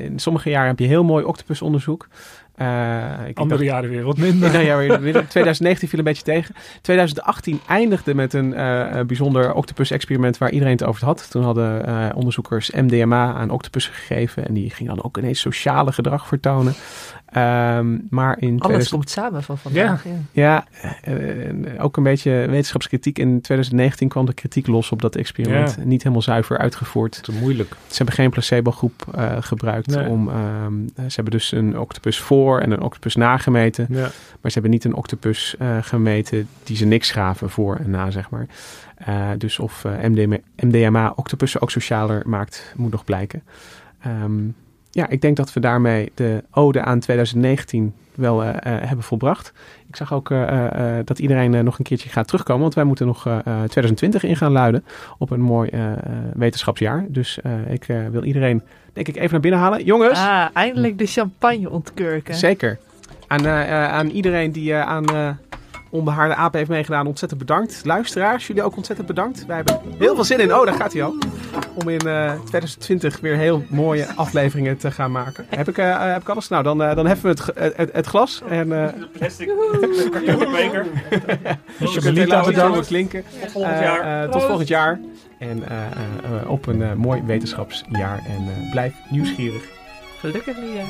in sommige jaren heb je heel mooi octopusonderzoek. ik Andere jaren weer wat minder. Nou, ja, weer, 2019 viel een beetje tegen. 2018 eindigde met een bijzonder octopus-experiment waar iedereen het over had. Toen hadden onderzoekers MDMA aan octopussen gegeven. En die gingen dan ook ineens sociale gedrag vertonen. Um, maar in Alles 2000... komt samen van vandaag. Ja, ja. ja uh, ook een beetje wetenschapskritiek. In 2019 kwam de kritiek los op dat experiment. Ja. Niet helemaal zuiver uitgevoerd. Te moeilijk. Ze hebben geen placebo-groep uh, gebruikt. Nee. Om, um, ze hebben dus een octopus voor en een octopus nagemeten. Ja. Maar ze hebben niet een octopus uh, gemeten die ze niks gaven voor en na, zeg maar. Uh, dus of MDMA, MDMA octopussen ook socialer maakt, moet nog blijken. Um, ja, ik denk dat we daarmee de ode aan 2019 wel eh, eh, hebben volbracht. Ik zag ook eh, dat iedereen nog een keertje gaat terugkomen, want wij moeten nog eh, eh, 2020 in gaan luiden op een mooi wetenschapsjaar. Dus ik wil iedereen, denk ik, even naar binnen halen. Jongens, Ah, eindelijk de champagne ontkurken. zeker. Aan, aan iedereen die aan Onbehaarde Aap heeft meegedaan, ontzettend bedankt. Luisteraars, jullie ook ontzettend bedankt. Wij hebben heel veel zin in, oh daar gaat hij al, om in eh, 2020 weer heel mooie afleveringen te gaan maken. Heb ik, eh, eh, heb ik alles? Nou, dan, eh, dan heffen we het, ge- het, het glas en... eh Plastic beker. Je Melita, laten bedankt. klinken. Tot volgend Eh, jaar. eh, tot volgend jaar. En eh, eh, eh, op een eh, mooi wetenschapsjaar. En eh, blijf nieuwsgierig. Gelukkig Lia.